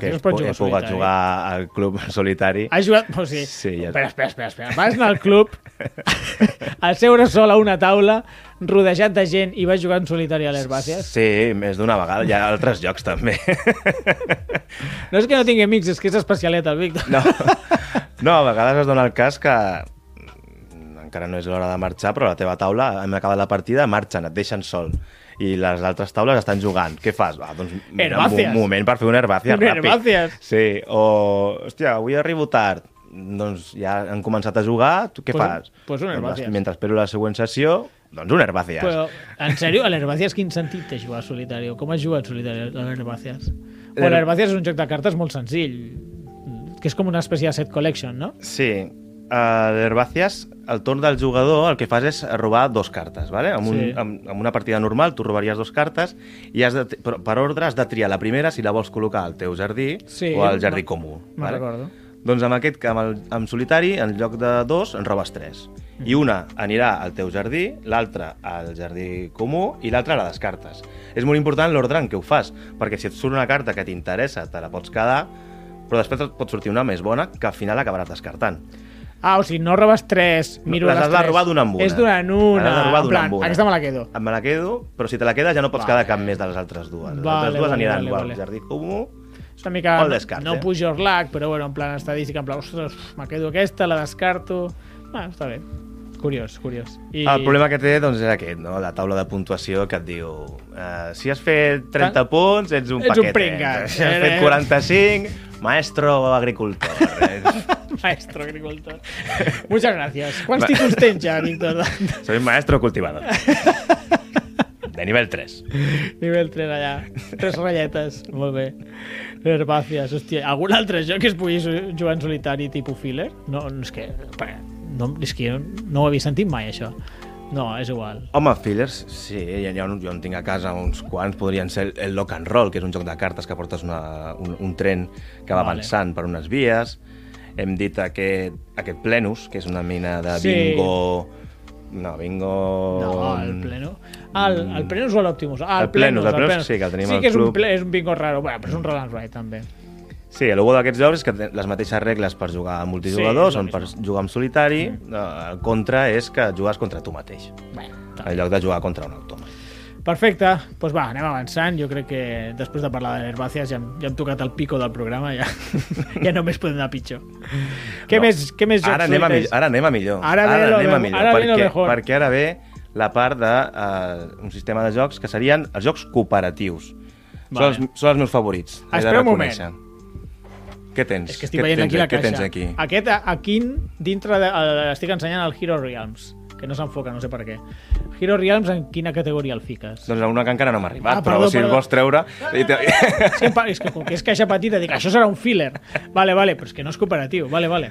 que es pot jugar he pogut solitari. jugar al club solitari. Has jugat... O sigui, Sí, ja- espera, espera, espera, espera. Vas anar al club a seure sol a una taula, rodejat de gent i vas jugar en solitari a l'Herbàcies. Sí, més d'una vegada. Hi ha altres jocs també. No és que no tingui amics, és que és especialet el Víctor. No, no a vegades es dona el cas que encara no és l'hora de marxar, però a la teva taula, hem acabat la partida, marxen, et deixen sol. I les altres taules estan jugant. Què fas? Va, doncs, Herbàcies. un moment per fer una herbàcia ràpid. herbàcies. Sí, o, hòstia, avui arribo tard. Doncs ja han començat a jugar, tu què Pues- fas? pues una Doncs, herbàcies. mentre espero la següent sessió, doncs una herbàcies. Però, en sèrio, a l'Herbàcies quin sentit té jugar a solitari? O com has jugat solitari a l'Herbàcies? O L'Her- l'Herbàcies és un joc de cartes molt senzill, que és com una espècie de set collection, no? Sí, a l'Herbàcies, al torn del jugador, el que fas és robar dos cartes, ¿vale? Amb, un, Sí. amb, amb una partida normal tu robaries dos cartes i has de, per, per ordre has de triar la primera si la vols col·locar al teu jardí Sí, o al jardí comú. Me'n recordo. Doncs amb aquest, amb, el, amb solitari, en lloc de dos, en robes tres. Mm. I una anirà al teu jardí, l'altra al jardí comú i l'altra la descartes. És molt important l'ordre en què ho fas, perquè si et surt una carta que t'interessa, te la pots quedar, però després et pot sortir una més bona que al final acabaràs descartant. Ah, o sigui, no robes tres, miro Les les has de robar d'una en una. És d'una en una. Les has de robar d'una en una. Aquesta me la quedo. Me la quedo, però si te la quedes ja no pots Vale. quedar cap més de les altres dues. Les Vale, altres dues vale, aniran vale, o al vale. jardí comú És una mica... O el descarte. No pujo el lag, però bueno, en plan estadística, en plan, ostres, me quedo aquesta, la descarto... Ah, està bé. Curiós, curiós. I... El problema que té doncs, és aquest, no? la taula de puntuació que et diu uh, si has fet 30 Tan- punts ets un Ets un paquete, pringat. si has fet Eres- 45 maestro agricultor. Maestro agricultor. Muchas gracias. Quants títols tens ja, Víctor? Soy maestro cultivador. De nivel 3. Nivell 3 allà. Tres ratlletes. Molt bé. Herbàcies. Hòstia, algun altre joc que es pugui jugar en solitari tipus filler? No, no és que... No, és que jo no ho havia sentit mai, això. No, és igual. Home, fillers, sí, jo, jo, jo en tinc a casa uns quants, podrien ser el, el Lock and Roll, que és un joc de cartes que portes una, un, un tren que va Vale. avançant per unes vies. Hem dit aquest, aquest Plenus, que és una mina de Sí. bingo... No, bingo... No, el pleno. Ah, el, el Plenus o l'Optimus? Ah, el, El Plenus, Plenus, el Plenus sí, que el tenim sí al que és un, club. ple, és un bingo raro, bueno, però és un roll and ride, també. Sí, el bo d'aquests jocs és que té les mateixes regles per jugar amb multijugadors, Sí, la per jugar amb solitari. Eh, El contra és que jugues contra tu mateix, Bueno, en lloc de jugar contra un automa. Perfecte, doncs pues va, anem avançant. Jo crec que després de parlar de l'Herbàcies ja, hem- ja hem tocat el pico del programa, ja, ja només podem anar pitjor. Què, No. més, què més jocs Ara anem, a millor, ara anem a millor. Ara ve lo anem a millor. ara perquè, mejor. perquè ara ve la part d'un uh, un sistema de jocs que serien els jocs cooperatius. Vale. Són, els, són els meus favorits. Espera un moment. Què tens? És que estic què veient tens, aquí la què caixa. tens aquí? Aquest, aquí, dintre de... Estic ensenyant el Hero Realms, que no s'enfoca, no sé per què. Hero Realms, en quina categoria el fiques? Doncs una que encara no m'ha arribat, Ah, però perdó, si el perdó. vols treure... te- és, que, és que com que és caixa petita, dic, això serà un filler. Vale, vale, però és que no és cooperatiu. Vale, vale.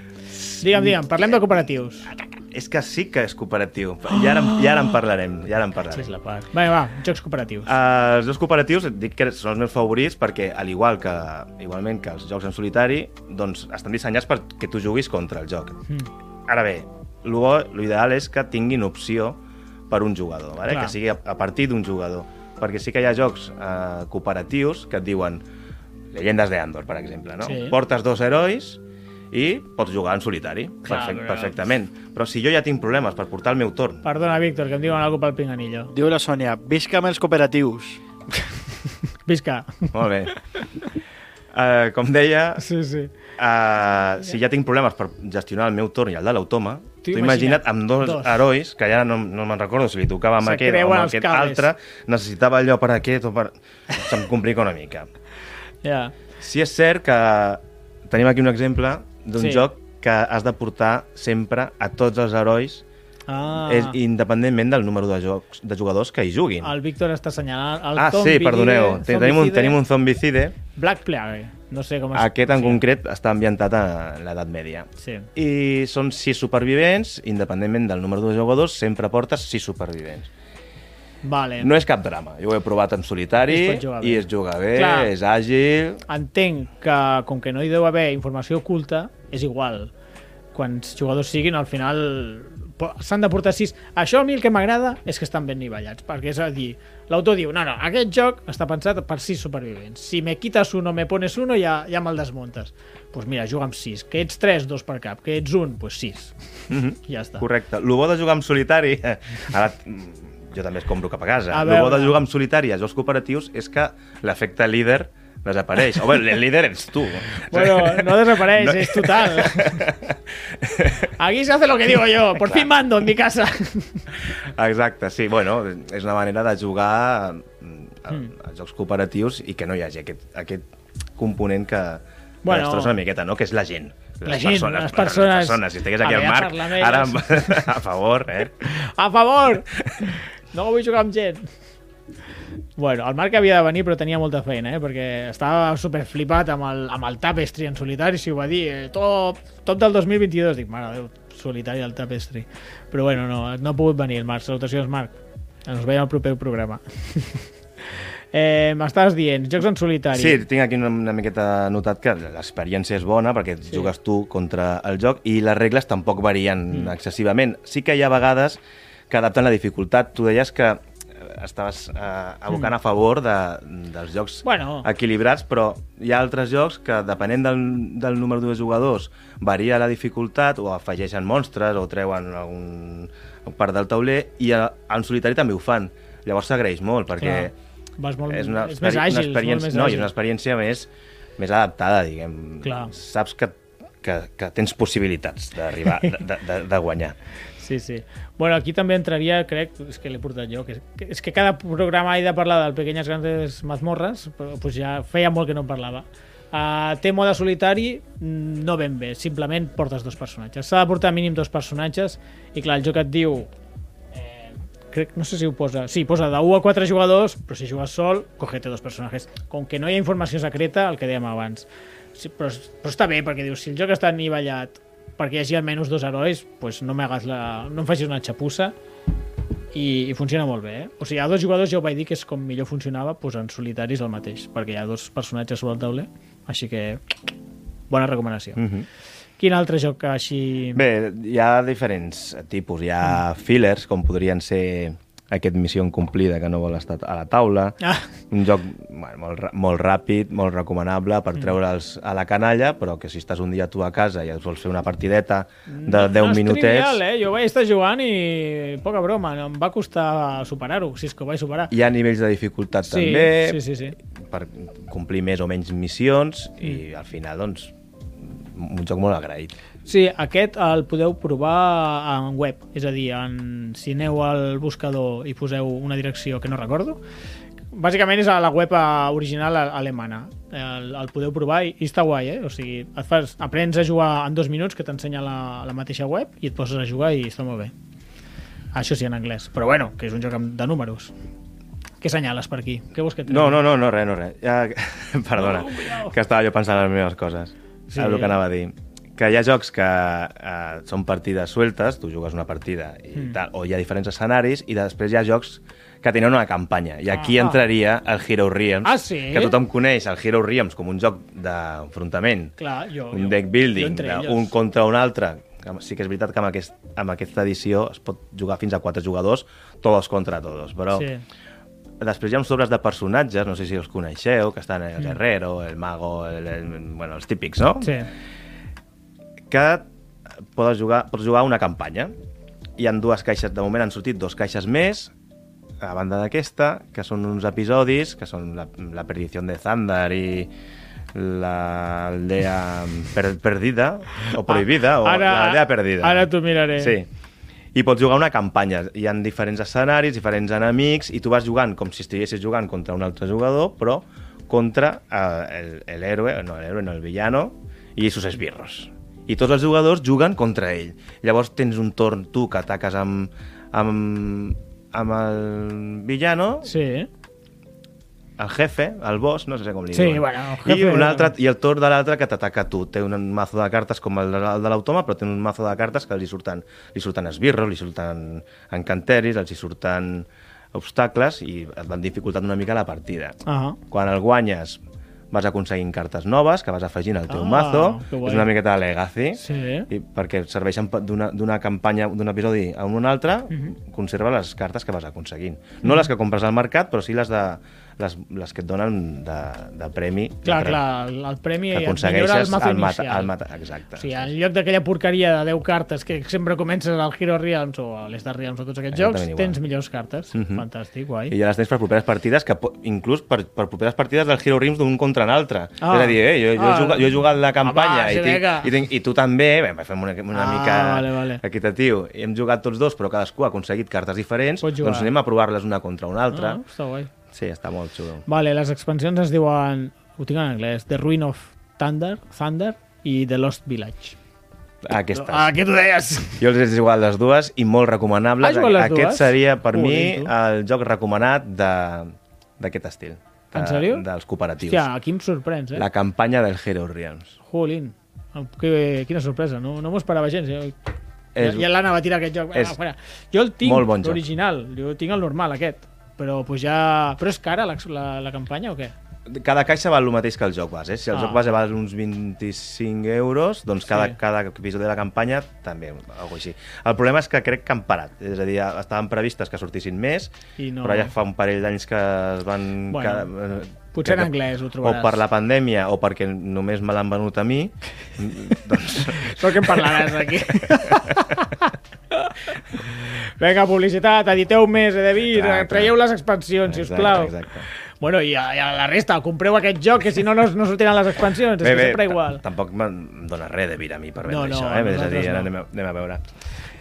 Digue'm, digue'm, parlem de cooperatius. És que sí que és cooperatiu. I ara, i ara en parlarem, i ara en parlarem. és la part. Vinga, va, jocs cooperatius. Uh, els jocs cooperatius et dic que són els meus favorits perquè, al igual que, igualment que els jocs en solitari, doncs estan dissenyats perquè tu juguis contra el joc. Mm. Ara bé, lo bo- lo ideal és que tinguin opció per un jugador, vale? Clar. que sigui a, a partir d'un jugador. Perquè sí que hi ha jocs eh, cooperatius que et diuen Llegendes de Andor, per exemple, no? Sí. Portes dos herois i pots jugar en solitari, Clar, perfect, però- perfectament. Però si jo ja tinc problemes per portar el meu torn, Perdona, Víctor, que em diuen alguna pel pinganillo. Diu la Sònia, visca amb els cooperatius. Visca. molt bé. Uh, com deia, Sí, sí. uh, si ja tinc problemes per gestionar el meu torn i el de l'automa, T'ho imagina't, amb dos, dos. herois, que ja no, no me'n recordo si li tocava amb Se aquest o amb aquest cables. altre, necessitava allò per aquest o per... Se'm complica una mica. Ja. Sí és cert que tenim aquí un exemple d'un Sí. joc que has de portar sempre a tots els herois, Ah, és, independentment del número de, jocs, de jugadors que hi juguin. el Víctor està assenyalant el ah, sí, zombicide- perdoneu. Ten- Tenim un, zombicide tenim un zombicide. Black Plague. No sé com es... Aquest en sí. concret està ambientat a l'edat mèdia. Sí. I són sis supervivents, independentment del número de jugadors, sempre portes sis supervivents. Vale. No és cap drama, jo ho he provat en solitari I es i es juga bé, Clar. és àgil... Entenc que, com que no hi deu haver informació oculta, és igual. Quants jugadors siguin, al final s'han de portar sis. Això a mi el que m'agrada és que estan ben nivellats, perquè és a dir, l'autor diu, no, no, aquest joc està pensat per sis supervivents. Si me quitas uno, me pones uno, ja, ja me'l desmuntes. Doncs pues mira, juga amb sis. Que ets tres, dos per cap. Que ets un, doncs pues sis. Mhm. Ja està. Correcte. El bo de jugar en solitari... Ara, mm, jo també es compro cap a casa. A El bo de jugar en solitari a jocs cooperatius és que l'efecte líder desapareix. O el líder ets tu. Bueno, no desapareix, No. es total. Aquí se hace lo que digo yo. Por fin mando en mi casa. Exacte, sí. Bueno, és una manera de jugar a, a jocs cooperatius i que no hi hagi aquest, aquest component que, que Bueno. destrossa una miqueta, no? Que és la gent. La gent, les persones. Les persones. Si estigués aquí el Marc, ara a favor, eh? A favor! No vull jugar amb gent. Bueno, el Marc havia de venir però tenia molta feina, eh? perquè estava super flipat amb el, amb el Tapestry en solitari, si ho va dir, eh? top, top del 2022. Dic, mare Déu, solitari el Tapestry. Però bueno, no, no ha pogut venir el Marc. Salutacions, Marc. Ens veiem al proper programa. eh, M'estaves dient, jocs en solitari. Sí, tinc aquí una, una miqueta notat que l'experiència és bona perquè sí. jugues tu contra el joc i les regles tampoc varien mm. excessivament. Sí que hi ha vegades que adapten la dificultat. Tu deies que eh, estaves eh, abocant mm. a favor de, dels jocs Bueno. equilibrats, però hi ha altres jocs que, depenent del, del número de jugadors, varia la dificultat o afegeixen monstres o treuen algun part del tauler i a, en solitari també ho fan. Llavors s'agraeix molt perquè Clar. Vas molt, és una, és més àgil. una experiència, és més no, àgil. una experiència més, més adaptada, diguem. Clar. Saps que, que, que tens possibilitats d'arribar, de, de, de, de guanyar. Sí, sí. Bueno, aquí també entraria, crec, és que l'he portat jo, que, que, és que cada programa he de parlar del Pequeñas Grandes Mazmorras, però pues ja feia molt que no en parlava. Uh, té mode solitari, mm, no ben bé, simplement portes dos personatges. S'ha de portar mínim dos personatges, i clar, el joc et diu eh, crec, no sé si ho posa, sí, posa de 1 a 4 jugadors, però si jugues sol, cogete dos personatges. Com que no hi ha informació secreta, el que dèiem abans. Sí, però, però està bé, perquè dius, si el joc està nivellat perquè hi hagi almenys dos herois, pues no, me hagas la... no em facis una xapussa i, i funciona molt bé. Eh? O sigui, a dos jugadors ja ho vaig dir que és com millor funcionava pues, en solitaris el mateix, perquè hi ha dos personatges sobre el tauler, així que bona recomanació. Mm. Mhm. Quin altre joc que així... Bé, hi ha diferents tipus. Hi ha fillers, com podrien ser aquest missió incomplida que no vol estar a la taula. Ah, Un joc bueno, molt, molt ràpid, molt recomanable per treure'ls a la canalla, però que si estàs un dia tu a casa i et vols fer una partideta de 10 no és minutets... trivial, eh? Jo vaig estar jugant i poca broma, no, em va costar superar-ho, si és que ho vaig superar. Hi ha nivells de dificultat Sí, també, sí, sí, sí. per complir més o menys missions, i al final, doncs, un joc molt agraït. Sí, aquest el podeu provar en web, és a dir, en, si aneu al buscador i poseu una direcció que no recordo, bàsicament és a la web eh, original alemana. El, el podeu provar i, i està guai, eh? O sigui, et fas, aprens a jugar en dos minuts que t'ensenya la, la mateixa web i et poses a jugar i està molt bé. Això sí, en anglès. Però bueno, que és un joc de números. Què senyales per aquí? Què vols que et No, no, no, no, res, no, res. Ja... Perdona, No, cuidao. que estava jo pensant en les meves coses. Sí. El que anava a dir. Que hi ha jocs que eh, són partides sueltes, tu jugues una partida i Mm. tal, o hi ha diferents escenaris, i després hi ha jocs que tenen una campanya. I aquí Ah. entraria el Hero Realms, Ah, sí? que tothom coneix el Hero Realms com un joc d'enfrontament, jo... un jo- deck jo building, de ells. un contra un altre. Sí que és veritat que amb, aquest, amb aquesta edició es pot jugar fins a quatre jugadors, todos contra todos, però... Sí. Després hi ha uns sobres de personatges, no sé si els coneixeu, que estan el guerrero, el mago, el, el, bueno, els típics, no? Sí. Que pots jugar, pots jugar una campanya. Hi han dues caixes, de moment han sortit dos caixes més, a banda d'aquesta, que són uns episodis, que són la, la perdició de Zander i la aldea per, perdida, o prohibida, o la aldea perdida. Ara t'ho miraré. Sí. I pots jugar una campanya. Hi han diferents escenaris, diferents enemics, i tu vas jugant com si estiguessis jugant contra un altre jugador, però contra eh, el, el héroe, no, l'héroe, no, el villano, i sus esbirros. I tots els jugadors juguen contra ell. Llavors tens un torn tu que ataques amb, amb, amb el villano, Sí. el jefe, el boss, no sé com li Sí, diuen. bueno, el jefe- I, un altre, I el torn de l'altre que t'ataca tu. Té un mazo de cartes com el de l'automa, però té un mazo de cartes que li surten, li surten esbirros, li surten encanteris, els hi surten obstacles i et van dificultant una mica la partida. Ah, Quan el guanyes vas aconseguint cartes noves que vas afegint al teu Ah, mazo. És una miqueta de legacy. sí. I perquè serveixen d'una campanya, d'un episodi a un altre, Mhm. conserva les cartes que vas aconseguint. No les que compres al mercat, però sí les, de, les, les que et donen de, de premi. Clar, de, clar, el, premi Que millora el aconsegueixes mazo el mata, inicial. el mata, exacte. O sigui, en lloc d'aquella porqueria de 10 cartes que sempre comences al Hero Realms o a l'Star Realms o tots aquests jocs, Exactament igual. tens millors cartes. Mhm. Fantàstic, guai. I ja les tens per properes partides, que inclús per, per properes partides del Hero Realms d'un contra l'altre. Ah. És a dir, eh, jo, jo, Ah. he jugat, jo he jugat la campanya Home, i, sí, tinc, i, tinc, i tu també, bé, fem una, una Ah, mica vale, vale. equitatiu. I hem jugat tots dos, però cadascú ha aconseguit cartes diferents, doncs anem a provar-les una contra una altra. Ah, està guai. Sí, està molt xulo. Vale, les expansions es diuen, ho tinc en anglès, The Ruin of Thunder, Thunder i The Lost Village. Aquestes. Ah, què t'ho deies? Jo els he jugat les dues i molt recomanables. Les Aquest dues? seria, per Joder, mi, tu. el joc recomanat d'aquest estil. De, En sèrio? Dels cooperatius. Hòstia, aquí em sorprens, eh? La campanya del Hero Realms. Jolín. Que, quina sorpresa, no, no m'ho esperava gens. Eh? És- ja l'Anna va tirar aquest joc. és És... Fora. Jo el tinc, l'original. Jo tinc el normal, aquest. Però, pues ja... Però és cara la, la, la campanya o què? Cada caixa val el mateix que el joc base. Si el Ah. joc base val uns 25 euros, doncs cada, Sí. cada episodi de la campanya també, alguna així. El problema és que crec que han parat. És a dir, estaven previstes que sortissin més, I no... però ja fa un parell d'anys que es van... Bueno, que, potser que- en anglès ho O trobaràs. per la pandèmia o perquè només me l'han venut a mi, doncs... Sort que en parlaràs aquí. Vinga, publicitat, editeu més, he de dir, Exacte. traieu les expansions, si us plau. Exacte, exacte. Bueno, i a, i a la resta, compreu aquest joc, que si no, no, no sortiran les expansions, és Bé, que bé, sempre igual. ta- tampoc em dona res de vir a mi per vendre No, no, això, eh? És a dir, ara anem, a, anem a veure.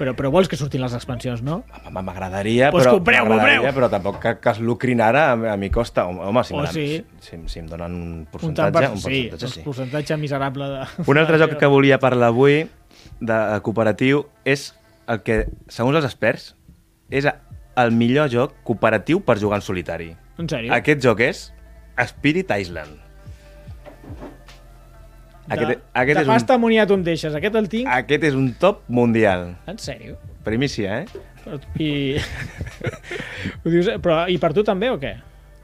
Però, però vols que surtin les expansions, no? Home, M'agradaria, Pues però, compreu, compreu! però tampoc que, que es lucrin ara a, a mi costa. Home, si, O me la- sí. si, si, em donen un Un percentatge, per... un sí, percentatge el sí. percentatge miserable de... Un altre joc que volia parlar avui de cooperatiu és el que, segons els experts, és el millor joc cooperatiu per jugar en solitari. En sèrio? Aquest joc és Spirit Island. Aquest, de, aquest, de és un, pasta moniato em deixes, aquest el tinc? aquest és un top mundial. En sèrio? Primícia, eh? I... Ho dius, però, I per tu també o què?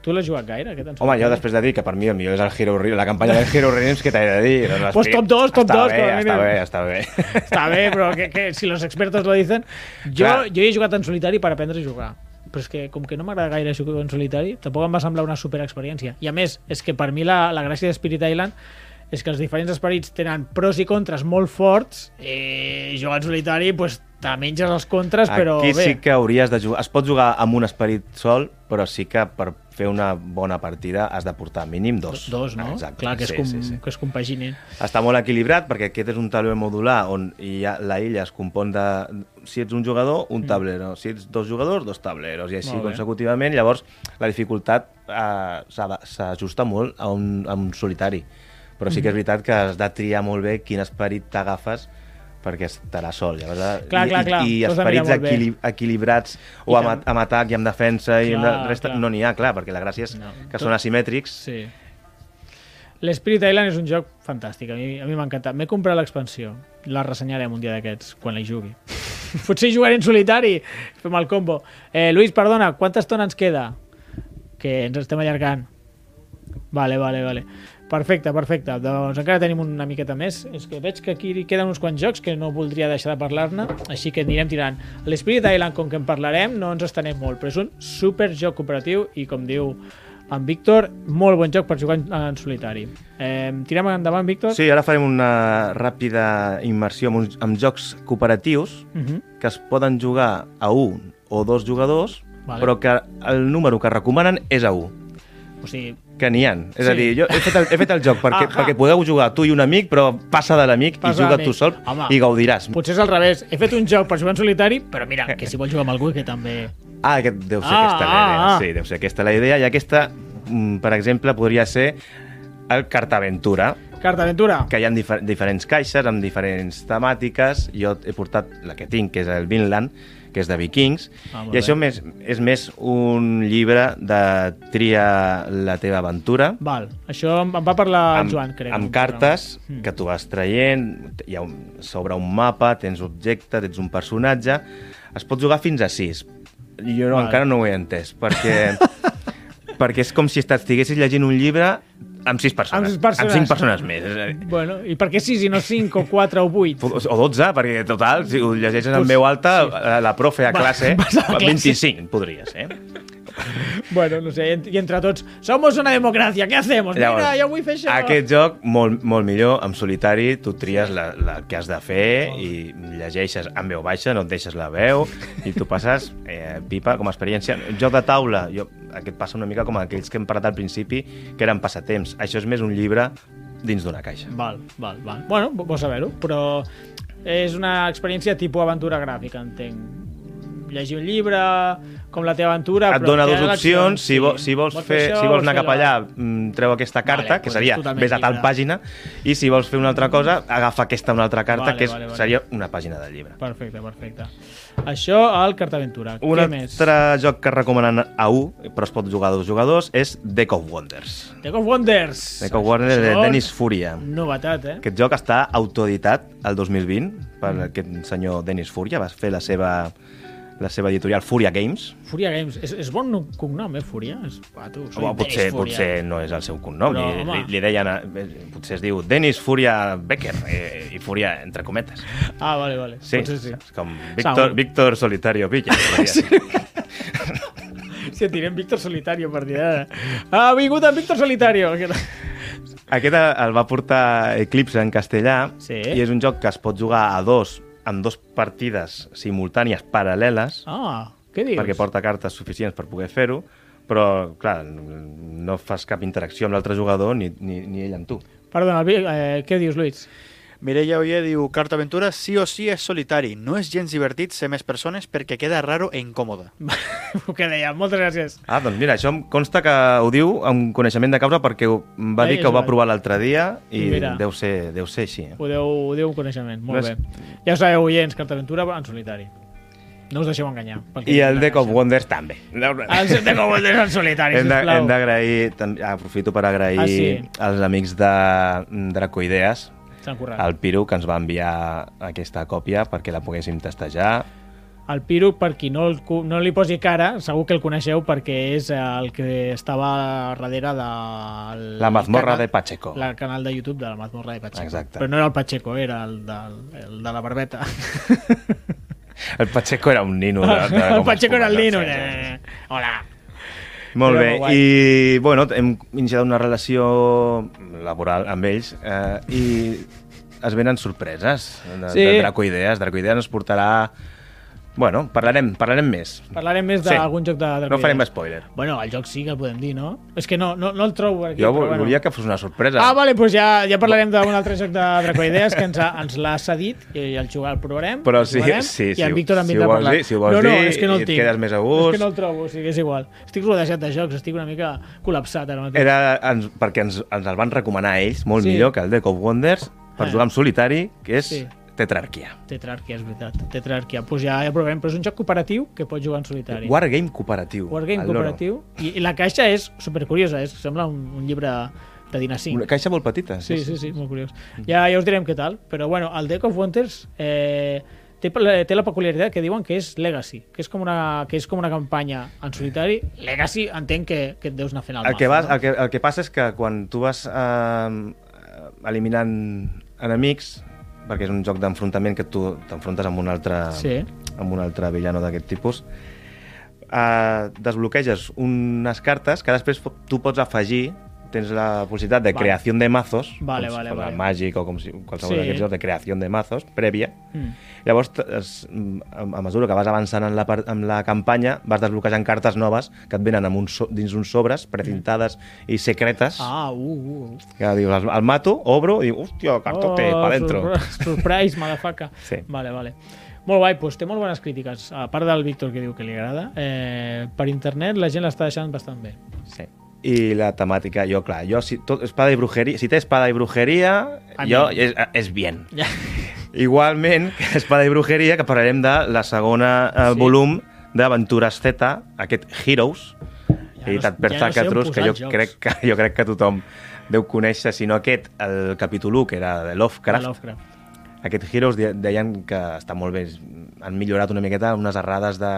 Tu l'has jugat gaire, aquest Home, jo després de dir que per mi el millor és el Hero Realms, la campanya del Hero Realms, què t'he de dir? Doncs Pues top dos, top està dos, Bé, com a està bé, està bé. Està bé, però que, que, si los expertos lo dicen... Jo, Clar. jo he jugat en solitari per aprendre a jugar. Però és que, com que no m'agrada gaire jugar en solitari, tampoc em va semblar una super experiència. I a més, és que per mi la, la gràcia de Spirit Island és que els diferents esperits tenen pros i contres molt forts i jugar en solitari pues, te menges els contres, però Aquí bé. sí que hauries de jugar... Es pot jugar amb un esperit sol, però sí que per fer una bona partida has de portar mínim dos. Dos, no? Exacte. Clar, que es, sí, com, sí, sí. que es compaginin. Està molt equilibrat perquè aquest és un taulell modular on hi ha, la illa es compon de... Si ets un jugador, un tablero. Si ets dos jugadors, dos tableros. I així Mm. Consecutivament. Llavors, la dificultat eh, s'ajusta molt a un, a un solitari. Però Mm. sí que és veritat que has de triar molt bé quin esperit t'agafes perquè estarà sol. Llavors, Clar, i, clar, clar. I, i esperits equili equilibrats o I amb, amb atac i amb defensa i amb Clar, la resta, clar. no n'hi ha, clar, perquè la gràcia és No. que són asimètrics. Sí. L'Spirit Island és un joc fantàstic, a mi m'ha encantat. M'he comprat l'expansió, la ressenyarem un dia d'aquests, quan la jugui. Potser jugaré en solitari, fem el combo. Eh, Lluís, perdona, quanta estona ens queda? Que ens estem allargant. Vale, vale, vale. Perfecte, perfecte. Doncs encara tenim una miqueta més. És que veig que aquí queden uns quants jocs que no voldria deixar de parlar-ne, així que anirem tirant. L'Spirit Island, com que en parlarem, no ens estenem molt, però és un super joc cooperatiu i, com diu en Víctor, molt bon joc per jugar en, solitari. Eh, tirem endavant, Víctor? Sí, ara farem una ràpida immersió amb, uns, amb jocs cooperatius Uh -huh. que es poden jugar a un o dos jugadors, Vale. però que el número que recomanen és a un. O sigui, Que n'hi ha. És Sí. a dir, jo he fet el, he fet el joc perquè, Ahà. perquè podeu jugar tu i un amic, però passa de l'amic i juga tu sol Home. i gaudiràs. potser és al revés. He fet un joc per jugar en solitari, però mira, que si vols jugar amb algú, que també... Ah, aquest deu ser Ah, aquesta la ah, idea. ah. Sí, deu ser aquesta la idea. I aquesta, mm, per exemple, podria ser el Cartaventura, Carta Aventura. que hi ha difer diferents caixes amb diferents temàtiques. Jo he portat la que tinc, que és el Vinland, que és de vikings, Ah, i això bé. més, és més un llibre de tria la teva aventura, Val, això em va parlar amb, el Joan, crec. amb cartes. Mm. que tu vas traient, hi ha un, s'obre un mapa, tens objectes, tens un personatge, es pot jugar fins a 6. Jo no, Val. encara no ho he entès, perquè, perquè és com si estiguessis llegint un llibre amb 6 persones, Amb sis persones. amb 5 persones més. És a dir, Bueno, i per què 6 i no 5 o 4 o 8? o 12, perquè total, si ho llegeixes en Pues, veu alta, la, la profe a Va, classe, vas a classe. 25 podria ser. Bueno, no sé, i entre tots, somos una democràcia, què hacemos? Mira, jo vull fer això. Aquest joc, molt, molt millor, en solitari, tu tries la, la que has de fer i llegeixes en veu baixa, no et deixes la veu, i tu passes eh, pipa com a experiència. Joc de taula, jo, aquest passa una mica com aquells que hem parlat al principi, que eren passatemps. Això és més un llibre dins d'una caixa. Val, val, val. Bueno, bo saber-ho, però és una experiència tipus aventura gràfica, entenc. Llegir un llibre, com la teva aventura... Et dona dues opcions, si, vo, si vols, fer, això, si vols anar cap allà, mm, treu aquesta carta, Vale, que seria totalment vés a tal lliure. pàgina, i si vols fer una altra cosa, agafa aquesta una altra carta, Vale, que és, vale, vale. seria una pàgina del llibre. Perfecte, perfecte. Això al Cartaventura. Un Què més? altre joc que recomanen a 1, però es pot jugar a dos jugadors, és Deck of Wonders. Deck of Wonders. Deck of Wonders de Dennis Furia. Novetat, eh? Aquest joc està autoeditat el 2020 per aquest senyor Dennis Furia, va fer la seva, la seva editorial Furia Games. Furia Games. És, és bon no- cognom, eh, Furia? És, ah, tu, O, potser, potser no és el seu cognom, Però, li, home. li, li deien, eh, potser es diu Dennis Furia Becker, eh, i Furia entre cometes. Ah, vale, vale. Sí, Potser sí. és com Víctor. Víctor Solitario Villa. ser. Si et direm Víctor Solitario per dir... eh? Ha vingut en Víctor Solitario. Aquest el va portar Eclipse en castellà Sí. i és un joc que es pot jugar a dos, amb dos partides simultànies paral·leles, Ah, què dius? perquè porta cartes suficients per poder fer-ho, però, clar, no fas cap interacció amb l'altre jugador ni, ni, ni ell amb tu. Perdona, eh, què dius, Luis? Mireia Oyer diu, Carta Aventura sí o sí és solitari. No és gens divertit ser més persones perquè queda raro e incòmode. Ho que deia, moltes gràcies. Ah, doncs mira, això em consta que ho diu amb coneixement de causa perquè va Ai, dir que ho va provar l'altre dia i Mira. deu ser, deu ser així. Eh? Ho deu, ho deu un coneixement, molt No és- bé. Ja ho sabeu, oients, Cartaventura en solitari. No us deixeu enganyar. I diu el Deck of. Wonders també. El Deck of Wonders en solitari, Hem de- sisplau. hem d'agrair, aprofito per agrair Ah, sí? als amics de Dracoideas, Piru, que ens va enviar aquesta còpia perquè la poguéssim testejar. El Piru, per qui no, el, no li posi cara, segur que el coneixeu perquè és el que estava darrere de... La mazmorra de Pacheco. El canal de YouTube de la mazmorra de Pacheco. Exacte. Però no era el Pacheco, era el de, el de la barbeta. El Pacheco era un nino. De, de el Pacheco era el Nino. Eh, Hola. Molt bé, guai. i bueno, hem iniciat una relació laboral amb ells eh, i es venen sorpreses de, Sí. de Dracoideas. Dracoideas ens portarà... Bueno, parlarem, parlarem més. Parlarem més Sí. d'algun joc de, de No farem spoiler. Bueno, el joc sí que el podem dir, no? És que no, no, no el trobo aquí. Jo però vol- bueno. volia que fos una sorpresa. Ah, vale, doncs ja, ja parlarem d'un altre joc de Dracoideas que ens, ha, ens l'ha cedit i el jugar el provarem. Però sí, jugarem, sí, I sí, en Víctor en si vindrà ho a vols dir, si ho vols no, no, dir és que no i el tinc. quedes més a És gust. que no el trobo, o sigui, és igual. Estic rodejat de jocs, estic una mica col·lapsat ara mateix. Era ens, perquè ens, ens el van recomanar ells, molt Sí. millor que el Deck of Wonders, per Ah. jugar amb solitari, que és Sí. Tetrarquia. Tetrarquia, és veritat. Tetrarquia. Pues ja, ja provarem, però és un joc cooperatiu que pots jugar en solitari. Wargame cooperatiu. Wargame cooperatiu. I, I la caixa és supercuriosa, és, sembla un, un llibre de dinar 5. Una caixa molt petita. Sí, sí, sí, molt curiós. Ja, ja us direm què tal, però bueno, el Deck of Wonders eh, té, té la peculiaritat que diuen que és Legacy, que és com una, que és com una campanya en solitari. Legacy entenc que, que et deus anar fent el, El que, vas, mazo, el, que, el que passa és que quan tu vas eh, eliminant enemics, perquè és un joc d'enfrontament que tu t'enfrontes amb un altre, Sí. amb un altre villano d'aquest tipus, eh, desbloqueges unes cartes que després tu pots afegir tens la possibilitat de Vale. creació de mazos, Vale, com vale, fos vale. el Magic o com si qualsevol Sí. d'aquests jocs de creació de mazos prèvia. Mm. Llavors, es, a, a mesura que vas avançant en la, en la campanya, vas desbloquejant cartes noves que et venen amb un so, dins uns sobres precintades i secretes. Ah, uh, uh. Que dius, el, el mato, obro i dic, hòstia, cartote, Oh, pa dentro. surpri- Surprise, motherfucker. Sí. Vale, vale. Molt guai, doncs té molt bones crítiques. A part del Víctor que diu que li agrada, eh, per internet la gent l'està deixant bastant bé. Sí. I la temàtica, jo, clar, jo, si, tot, espada i brujeria, si té espada i brujeria, Amén. jo, és, és bien. Ja. Igualment, que espada i brujeria, que parlarem de la segona eh, Sí. volum d'Aventures Z, aquest Heroes, Ja editat no- per ja no sé Zacatrus, que jo jocs. crec que, jo crec que tothom deu conèixer, si no aquest, el capítol 1, que era de Lovecraft. De Lovecraft. Aquest Heroes de- deien que està molt bé, han millorat una miqueta unes errades de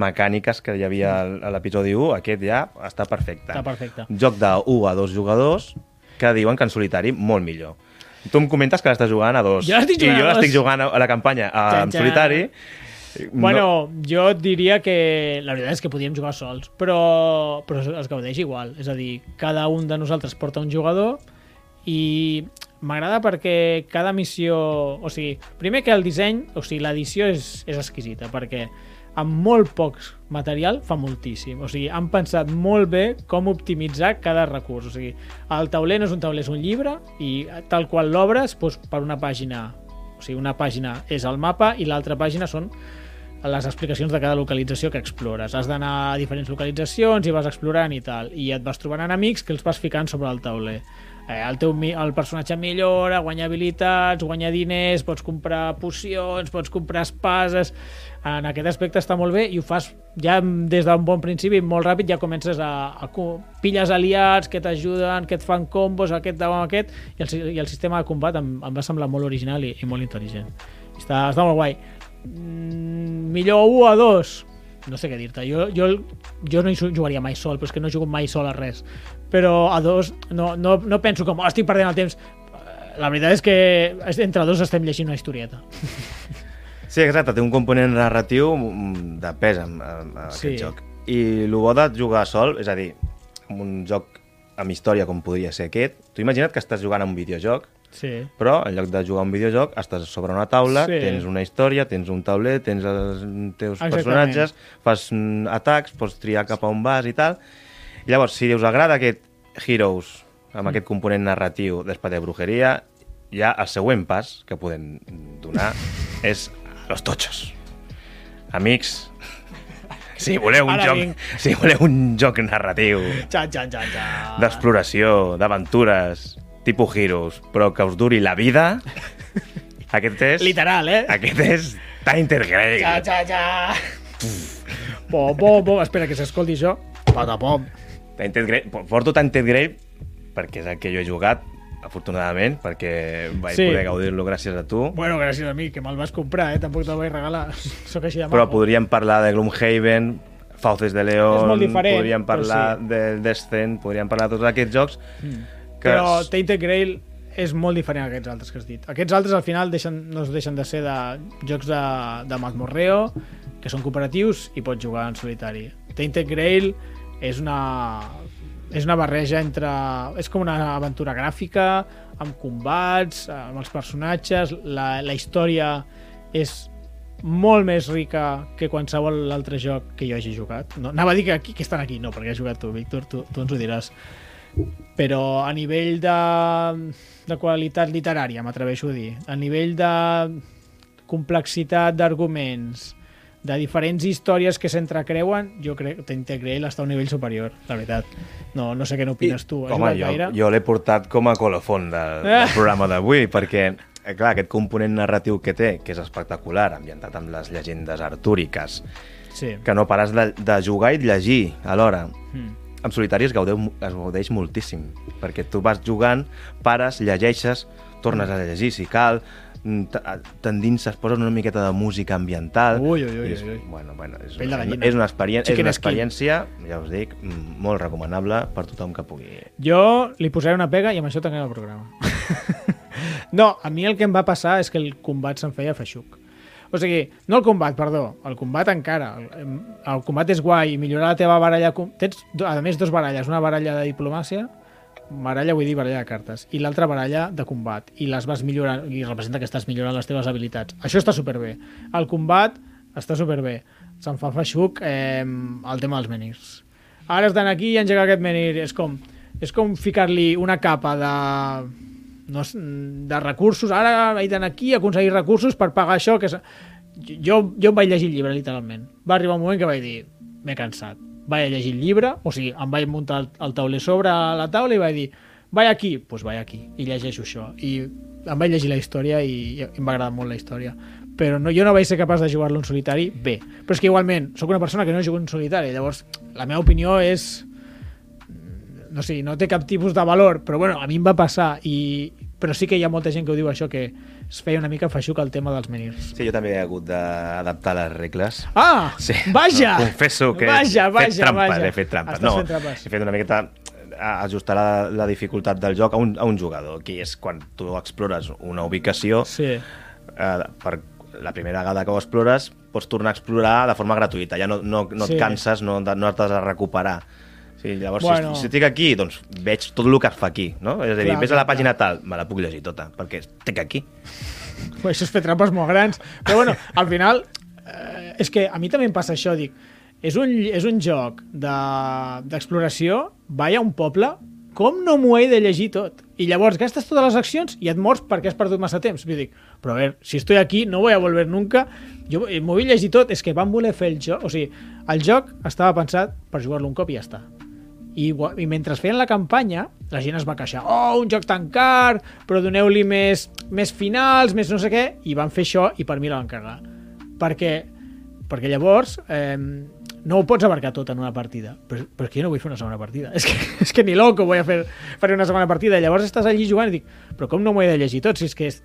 mecàniques que hi havia a l'episodi 1, aquest ja està perfecte. Està perfecte. Joc de 1 a 2 jugadors, que diuen que en solitari molt millor. Tu em comentes que l'estàs jugant a dos. Jo l'estic jugant I jo l'estic jugant a, la campanya a, en solitari. Bueno, jo et diria que la veritat és que podíem jugar sols, però, però es gaudeix igual. És a dir, cada un de nosaltres porta un jugador i m'agrada perquè cada missió... O sigui, primer que el disseny, o sigui, l'edició és, és exquisita, perquè amb molt pocs material fa moltíssim. O sigui, han pensat molt bé com optimitzar cada recurs. O sigui, el tauler no és un tauler, és un llibre i tal qual l'obres, doncs, per una pàgina o sigui, una pàgina és el mapa i l'altra pàgina són les explicacions de cada localització que explores. Has d'anar a diferents localitzacions i vas explorant i tal, i et vas trobant enemics que els vas ficant sobre el tauler. Eh, el, teu, el personatge millora, guanya habilitats, guanya diners, pots comprar pocions, pots comprar espases... En aquest aspecte està molt bé i ho fas ja des d'un bon principi, molt ràpid, ja comences a... a co- pilles aliats que t'ajuden, que et fan combos, aquest amb aquest, i el, i el sistema de combat em, em va semblar molt original i, i molt intel·ligent. Està, està molt guai. Mm, millor 1 a 2 no sé què dir-te, jo, jo, jo no hi jugaria mai sol, però és que no jugo mai sol a res però a dos no, no, no penso com, oh, estic perdent el temps Eh, la veritat és que entre dos estem llegint una historieta Sí, exacte, té un component narratiu mm, de pes en, en, Sí. aquest joc. I el bo de jugar sol, és a dir, un joc amb història com podria ser aquest, tu imagina't que estàs jugant a un videojoc, sí. però en lloc de jugar a un videojoc estàs sobre una taula, Sí. tens una història, tens un tauler, tens els teus Exactament. personatges, fas mm, atacs, pots triar cap a on vas i tal. I llavors, si us agrada aquest Heroes Mm. amb aquest component narratiu d'espada de brujeria, ja el següent pas que podem donar és los tochos. Amics, si voleu un, Ara joc, vinc. si voleu un joc narratiu d'exploració, d'aventures, tipus Heroes, però que us duri la vida, aquest és... literal, eh? Aquest és Tainter Grey. xa, xa, xa. Pom, pom, pom. Espera que s'escolti això. Patapom. Tainted Grey. Porto Tainted Grey perquè és el que jo he jugat afortunadament, perquè vaig Sí. poder gaudir-lo gràcies a tu. Bueno, gràcies a mi, que me'l vas comprar, eh? Tampoc te'l vaig regalar. Sóc així de Però podríem parlar de Gloomhaven, Fauces de León, podríem parlar sí. de Descent, podríem parlar de tots aquests jocs que... Però Tainted Grail és molt diferent a aquests altres que has dit. Aquests altres al final deixen, no es deixen de ser de jocs de, de mazmorreo, que són cooperatius i pots jugar en solitari. Tainted Grail és una, és una barreja entre... És com una aventura gràfica, amb combats, amb els personatges, la, la història és molt més rica que qualsevol altre joc que jo hagi jugat. No, anava a dir que, aquí, que estan aquí, no, perquè has jugat tu, Víctor, tu, tu ens ho diràs però a nivell de, de qualitat literària, m'atreveixo a dir, a nivell de complexitat d'arguments, de diferents històries que s'entrecreuen, jo crec que Integral està a un nivell superior, la veritat. No, no sé què n'opines tu. Has Home, jo, gaire? jo l'he portat com a colofon del, del programa d'avui, perquè, eh, clar, aquest component narratiu que té, que és espectacular, ambientat amb les llegendes artúriques, Sí. que no pares de, de jugar i llegir alhora. Mm. En solitari es, gaudeu, es gaudeix moltíssim, perquè tu vas jugant, pares, llegeixes, tornes a llegir si cal, mm, t- t'endinses, poses una miqueta de música ambiental... Ui, ui, ui, és, ui. Bueno, bueno, és, una, és, una experien és una skin. experiència, ja us dic, mm, molt recomanable per tothom que pugui. Jo li posaré una pega i amb això tanquem el programa. no, a mi el que em va passar és que el combat se'm feia feixuc. O sigui, no el combat, perdó, el combat encara. El, el combat és guai, millorar la teva baralla... Tens, a més, dos baralles. Una baralla de diplomàcia, baralla vull dir baralla de cartes, i l'altra baralla de combat. I les vas millorant, i representa que estàs millorant les teves habilitats. Això està superbé. El combat està superbé. Se'm fa feixuc eh, el tema dels menhirs. Ara estan aquí i engegar aquest menhir. És com, és com ficar-li una capa de, no, de recursos. Ara d'anar aquí a aconseguir recursos per pagar això. Que és... jo, jo em vaig llegir el llibre, literalment. Va arribar un moment que vaig dir, m'he cansat. Vaig llegir el llibre, o sigui, em vaig muntar el, el tauler sobre la taula i vaig dir, vaig aquí, doncs pues vaig aquí, i llegeixo això. I em vaig llegir la història i, i em va agradar molt la història. Però no, jo no vaig ser capaç de jugar-lo en solitari bé. Però és que igualment, sóc una persona que no juga en solitari, llavors la meva opinió és no sé, no té cap tipus de valor, però bueno, a mi em va passar i però sí que hi ha molta gent que ho diu això que es feia una mica feixuc el tema dels menhirs. Sí, jo també he hagut d'adaptar les regles. Ah, Sí, vaja! no, confesso que vaja, he vaja, fet trampes, vaja. he fet trampes. Estàs No, fent trampes. he fet una miqueta a ajustar la, la dificultat del joc a un, a un jugador, que és quan tu explores una ubicació, Sí. eh, per la primera vegada que ho explores, pots tornar a explorar de forma gratuïta, ja no, no, no Sí. et canses, no, no t'has de recuperar. Sí, llavors, Bueno. si, si estic aquí, doncs veig tot el que es fa aquí, no? És a dir, Clar, ves a la clar, pàgina tal, me la puc llegir tota, perquè estic aquí. Pues això és fer trampes molt grans. Però bueno, al final, eh, és que a mi també em passa això, dic, és un, és un joc de- d'exploració, de, vaig a un poble, com no m'ho he de llegir tot? I llavors gastes totes les accions i et mors perquè has perdut massa temps. I dic, però a veure, si estoy aquí no voy a volver nunca, jo eh, m'ho vull llegir tot, és que van voler fer el joc, o sigui, el joc estava pensat per jugar-lo un cop i ja està. I, i mentre feien la campanya, la gent es va queixar oh, un joc tan car, però doneu-li més, més finals, més no sé què, i van fer això i per mi la van cagar. Perquè, perquè llavors eh, no ho pots abarcar tot en una partida. Però, però és que jo no vull fer una segona partida. És que, és que ni loco vull fer, fer una segona partida. Llavors estàs allí jugant i dic, però com no m'ho he de llegir tot? Si és que és,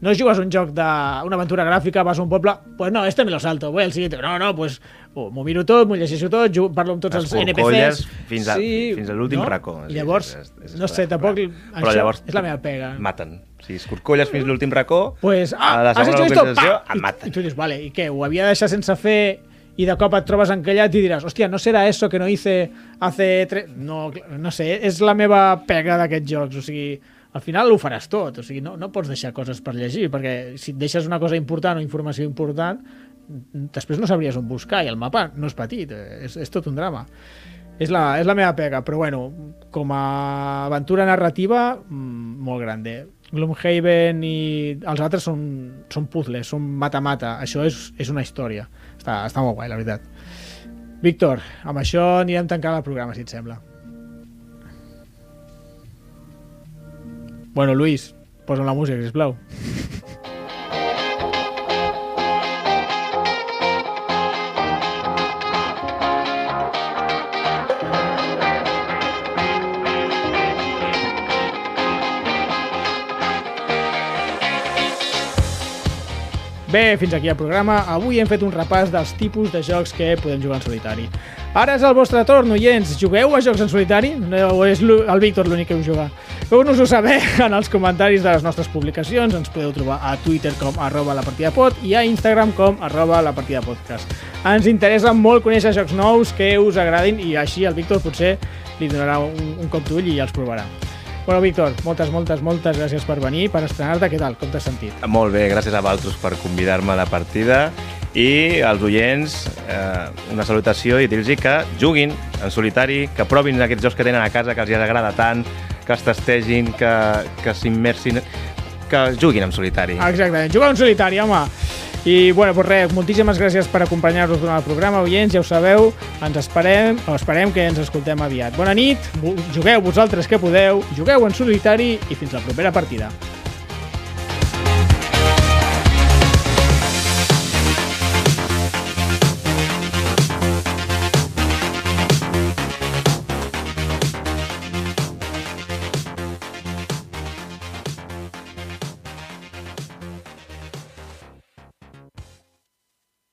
no jugues un joc d'una aventura gràfica, vas a un poble, pues no, este me lo salto, voy al siguiente. No, no, pues oh, m'ho miro tot, m'ho llegeixo tot, jugo, parlo amb tots els NPCs. fins, a, fins a l'últim racó. Sí, Llavors, és- és- és no sé, tampoc... Però això llavors és la meva pega. maten. Si escorcolles fins a l'últim racó, Pues, ah, a la segona localització et I, maten. I tu dius, vale, i què, ho havia de deixar sense fer i de cop et trobes encallat i diràs, hòstia, no serà eso que no hice hace... Tre... No, no sé, és la meva pega d'aquests jocs, o sigui, al final ho faràs tot, o sigui, no, no pots deixar coses per llegir, perquè si et deixes una cosa important o informació important, després no sabries on buscar, i el mapa no és petit, és, és tot un drama. És la, és la meva pega, però bueno, com a aventura narrativa, mm, molt grande. Gloomhaven i els altres són, són puzzles, són mata-mata. Això és, és una història. Està, està molt guai, la veritat. Víctor, amb això anirem tancant el programa, si et sembla. Bueno, Luis, posa la música, sisplau. Bé, fins aquí el programa. Avui hem fet un repàs dels tipus de jocs que podem jugar en solitari. Ara és el vostre torn, oients. Jugueu a jocs en solitari? O és el Víctor l'únic que ho juga? Feu-nos-ho saber en els comentaris de les nostres publicacions. Ens podeu trobar a Twitter com arroba la partida pod i a Instagram com arroba la partida podcast. Ens interessa molt conèixer jocs nous que us agradin i així el Víctor potser li donarà un, un cop d'ull i els provarà. Bueno, Víctor, moltes, moltes, moltes gràcies per venir, per estrenar-te. Què tal? Com t'has sentit? Molt bé, gràcies a Valtros per convidar-me a la partida i als oients eh, una salutació i dir-los que juguin en solitari, que provin aquests jocs que tenen a casa, que els agrada tant, que es testegin, que, que s'immersin, que juguin en solitari. Exactament, jugar en solitari, home. I, bueno, pues res, moltíssimes gràcies per acompanyar-nos durant el programa, oients, ja ho sabeu, ens esperem, o esperem que ens escoltem aviat. Bona nit, jugueu vosaltres que podeu, jugueu en solitari i fins la propera partida.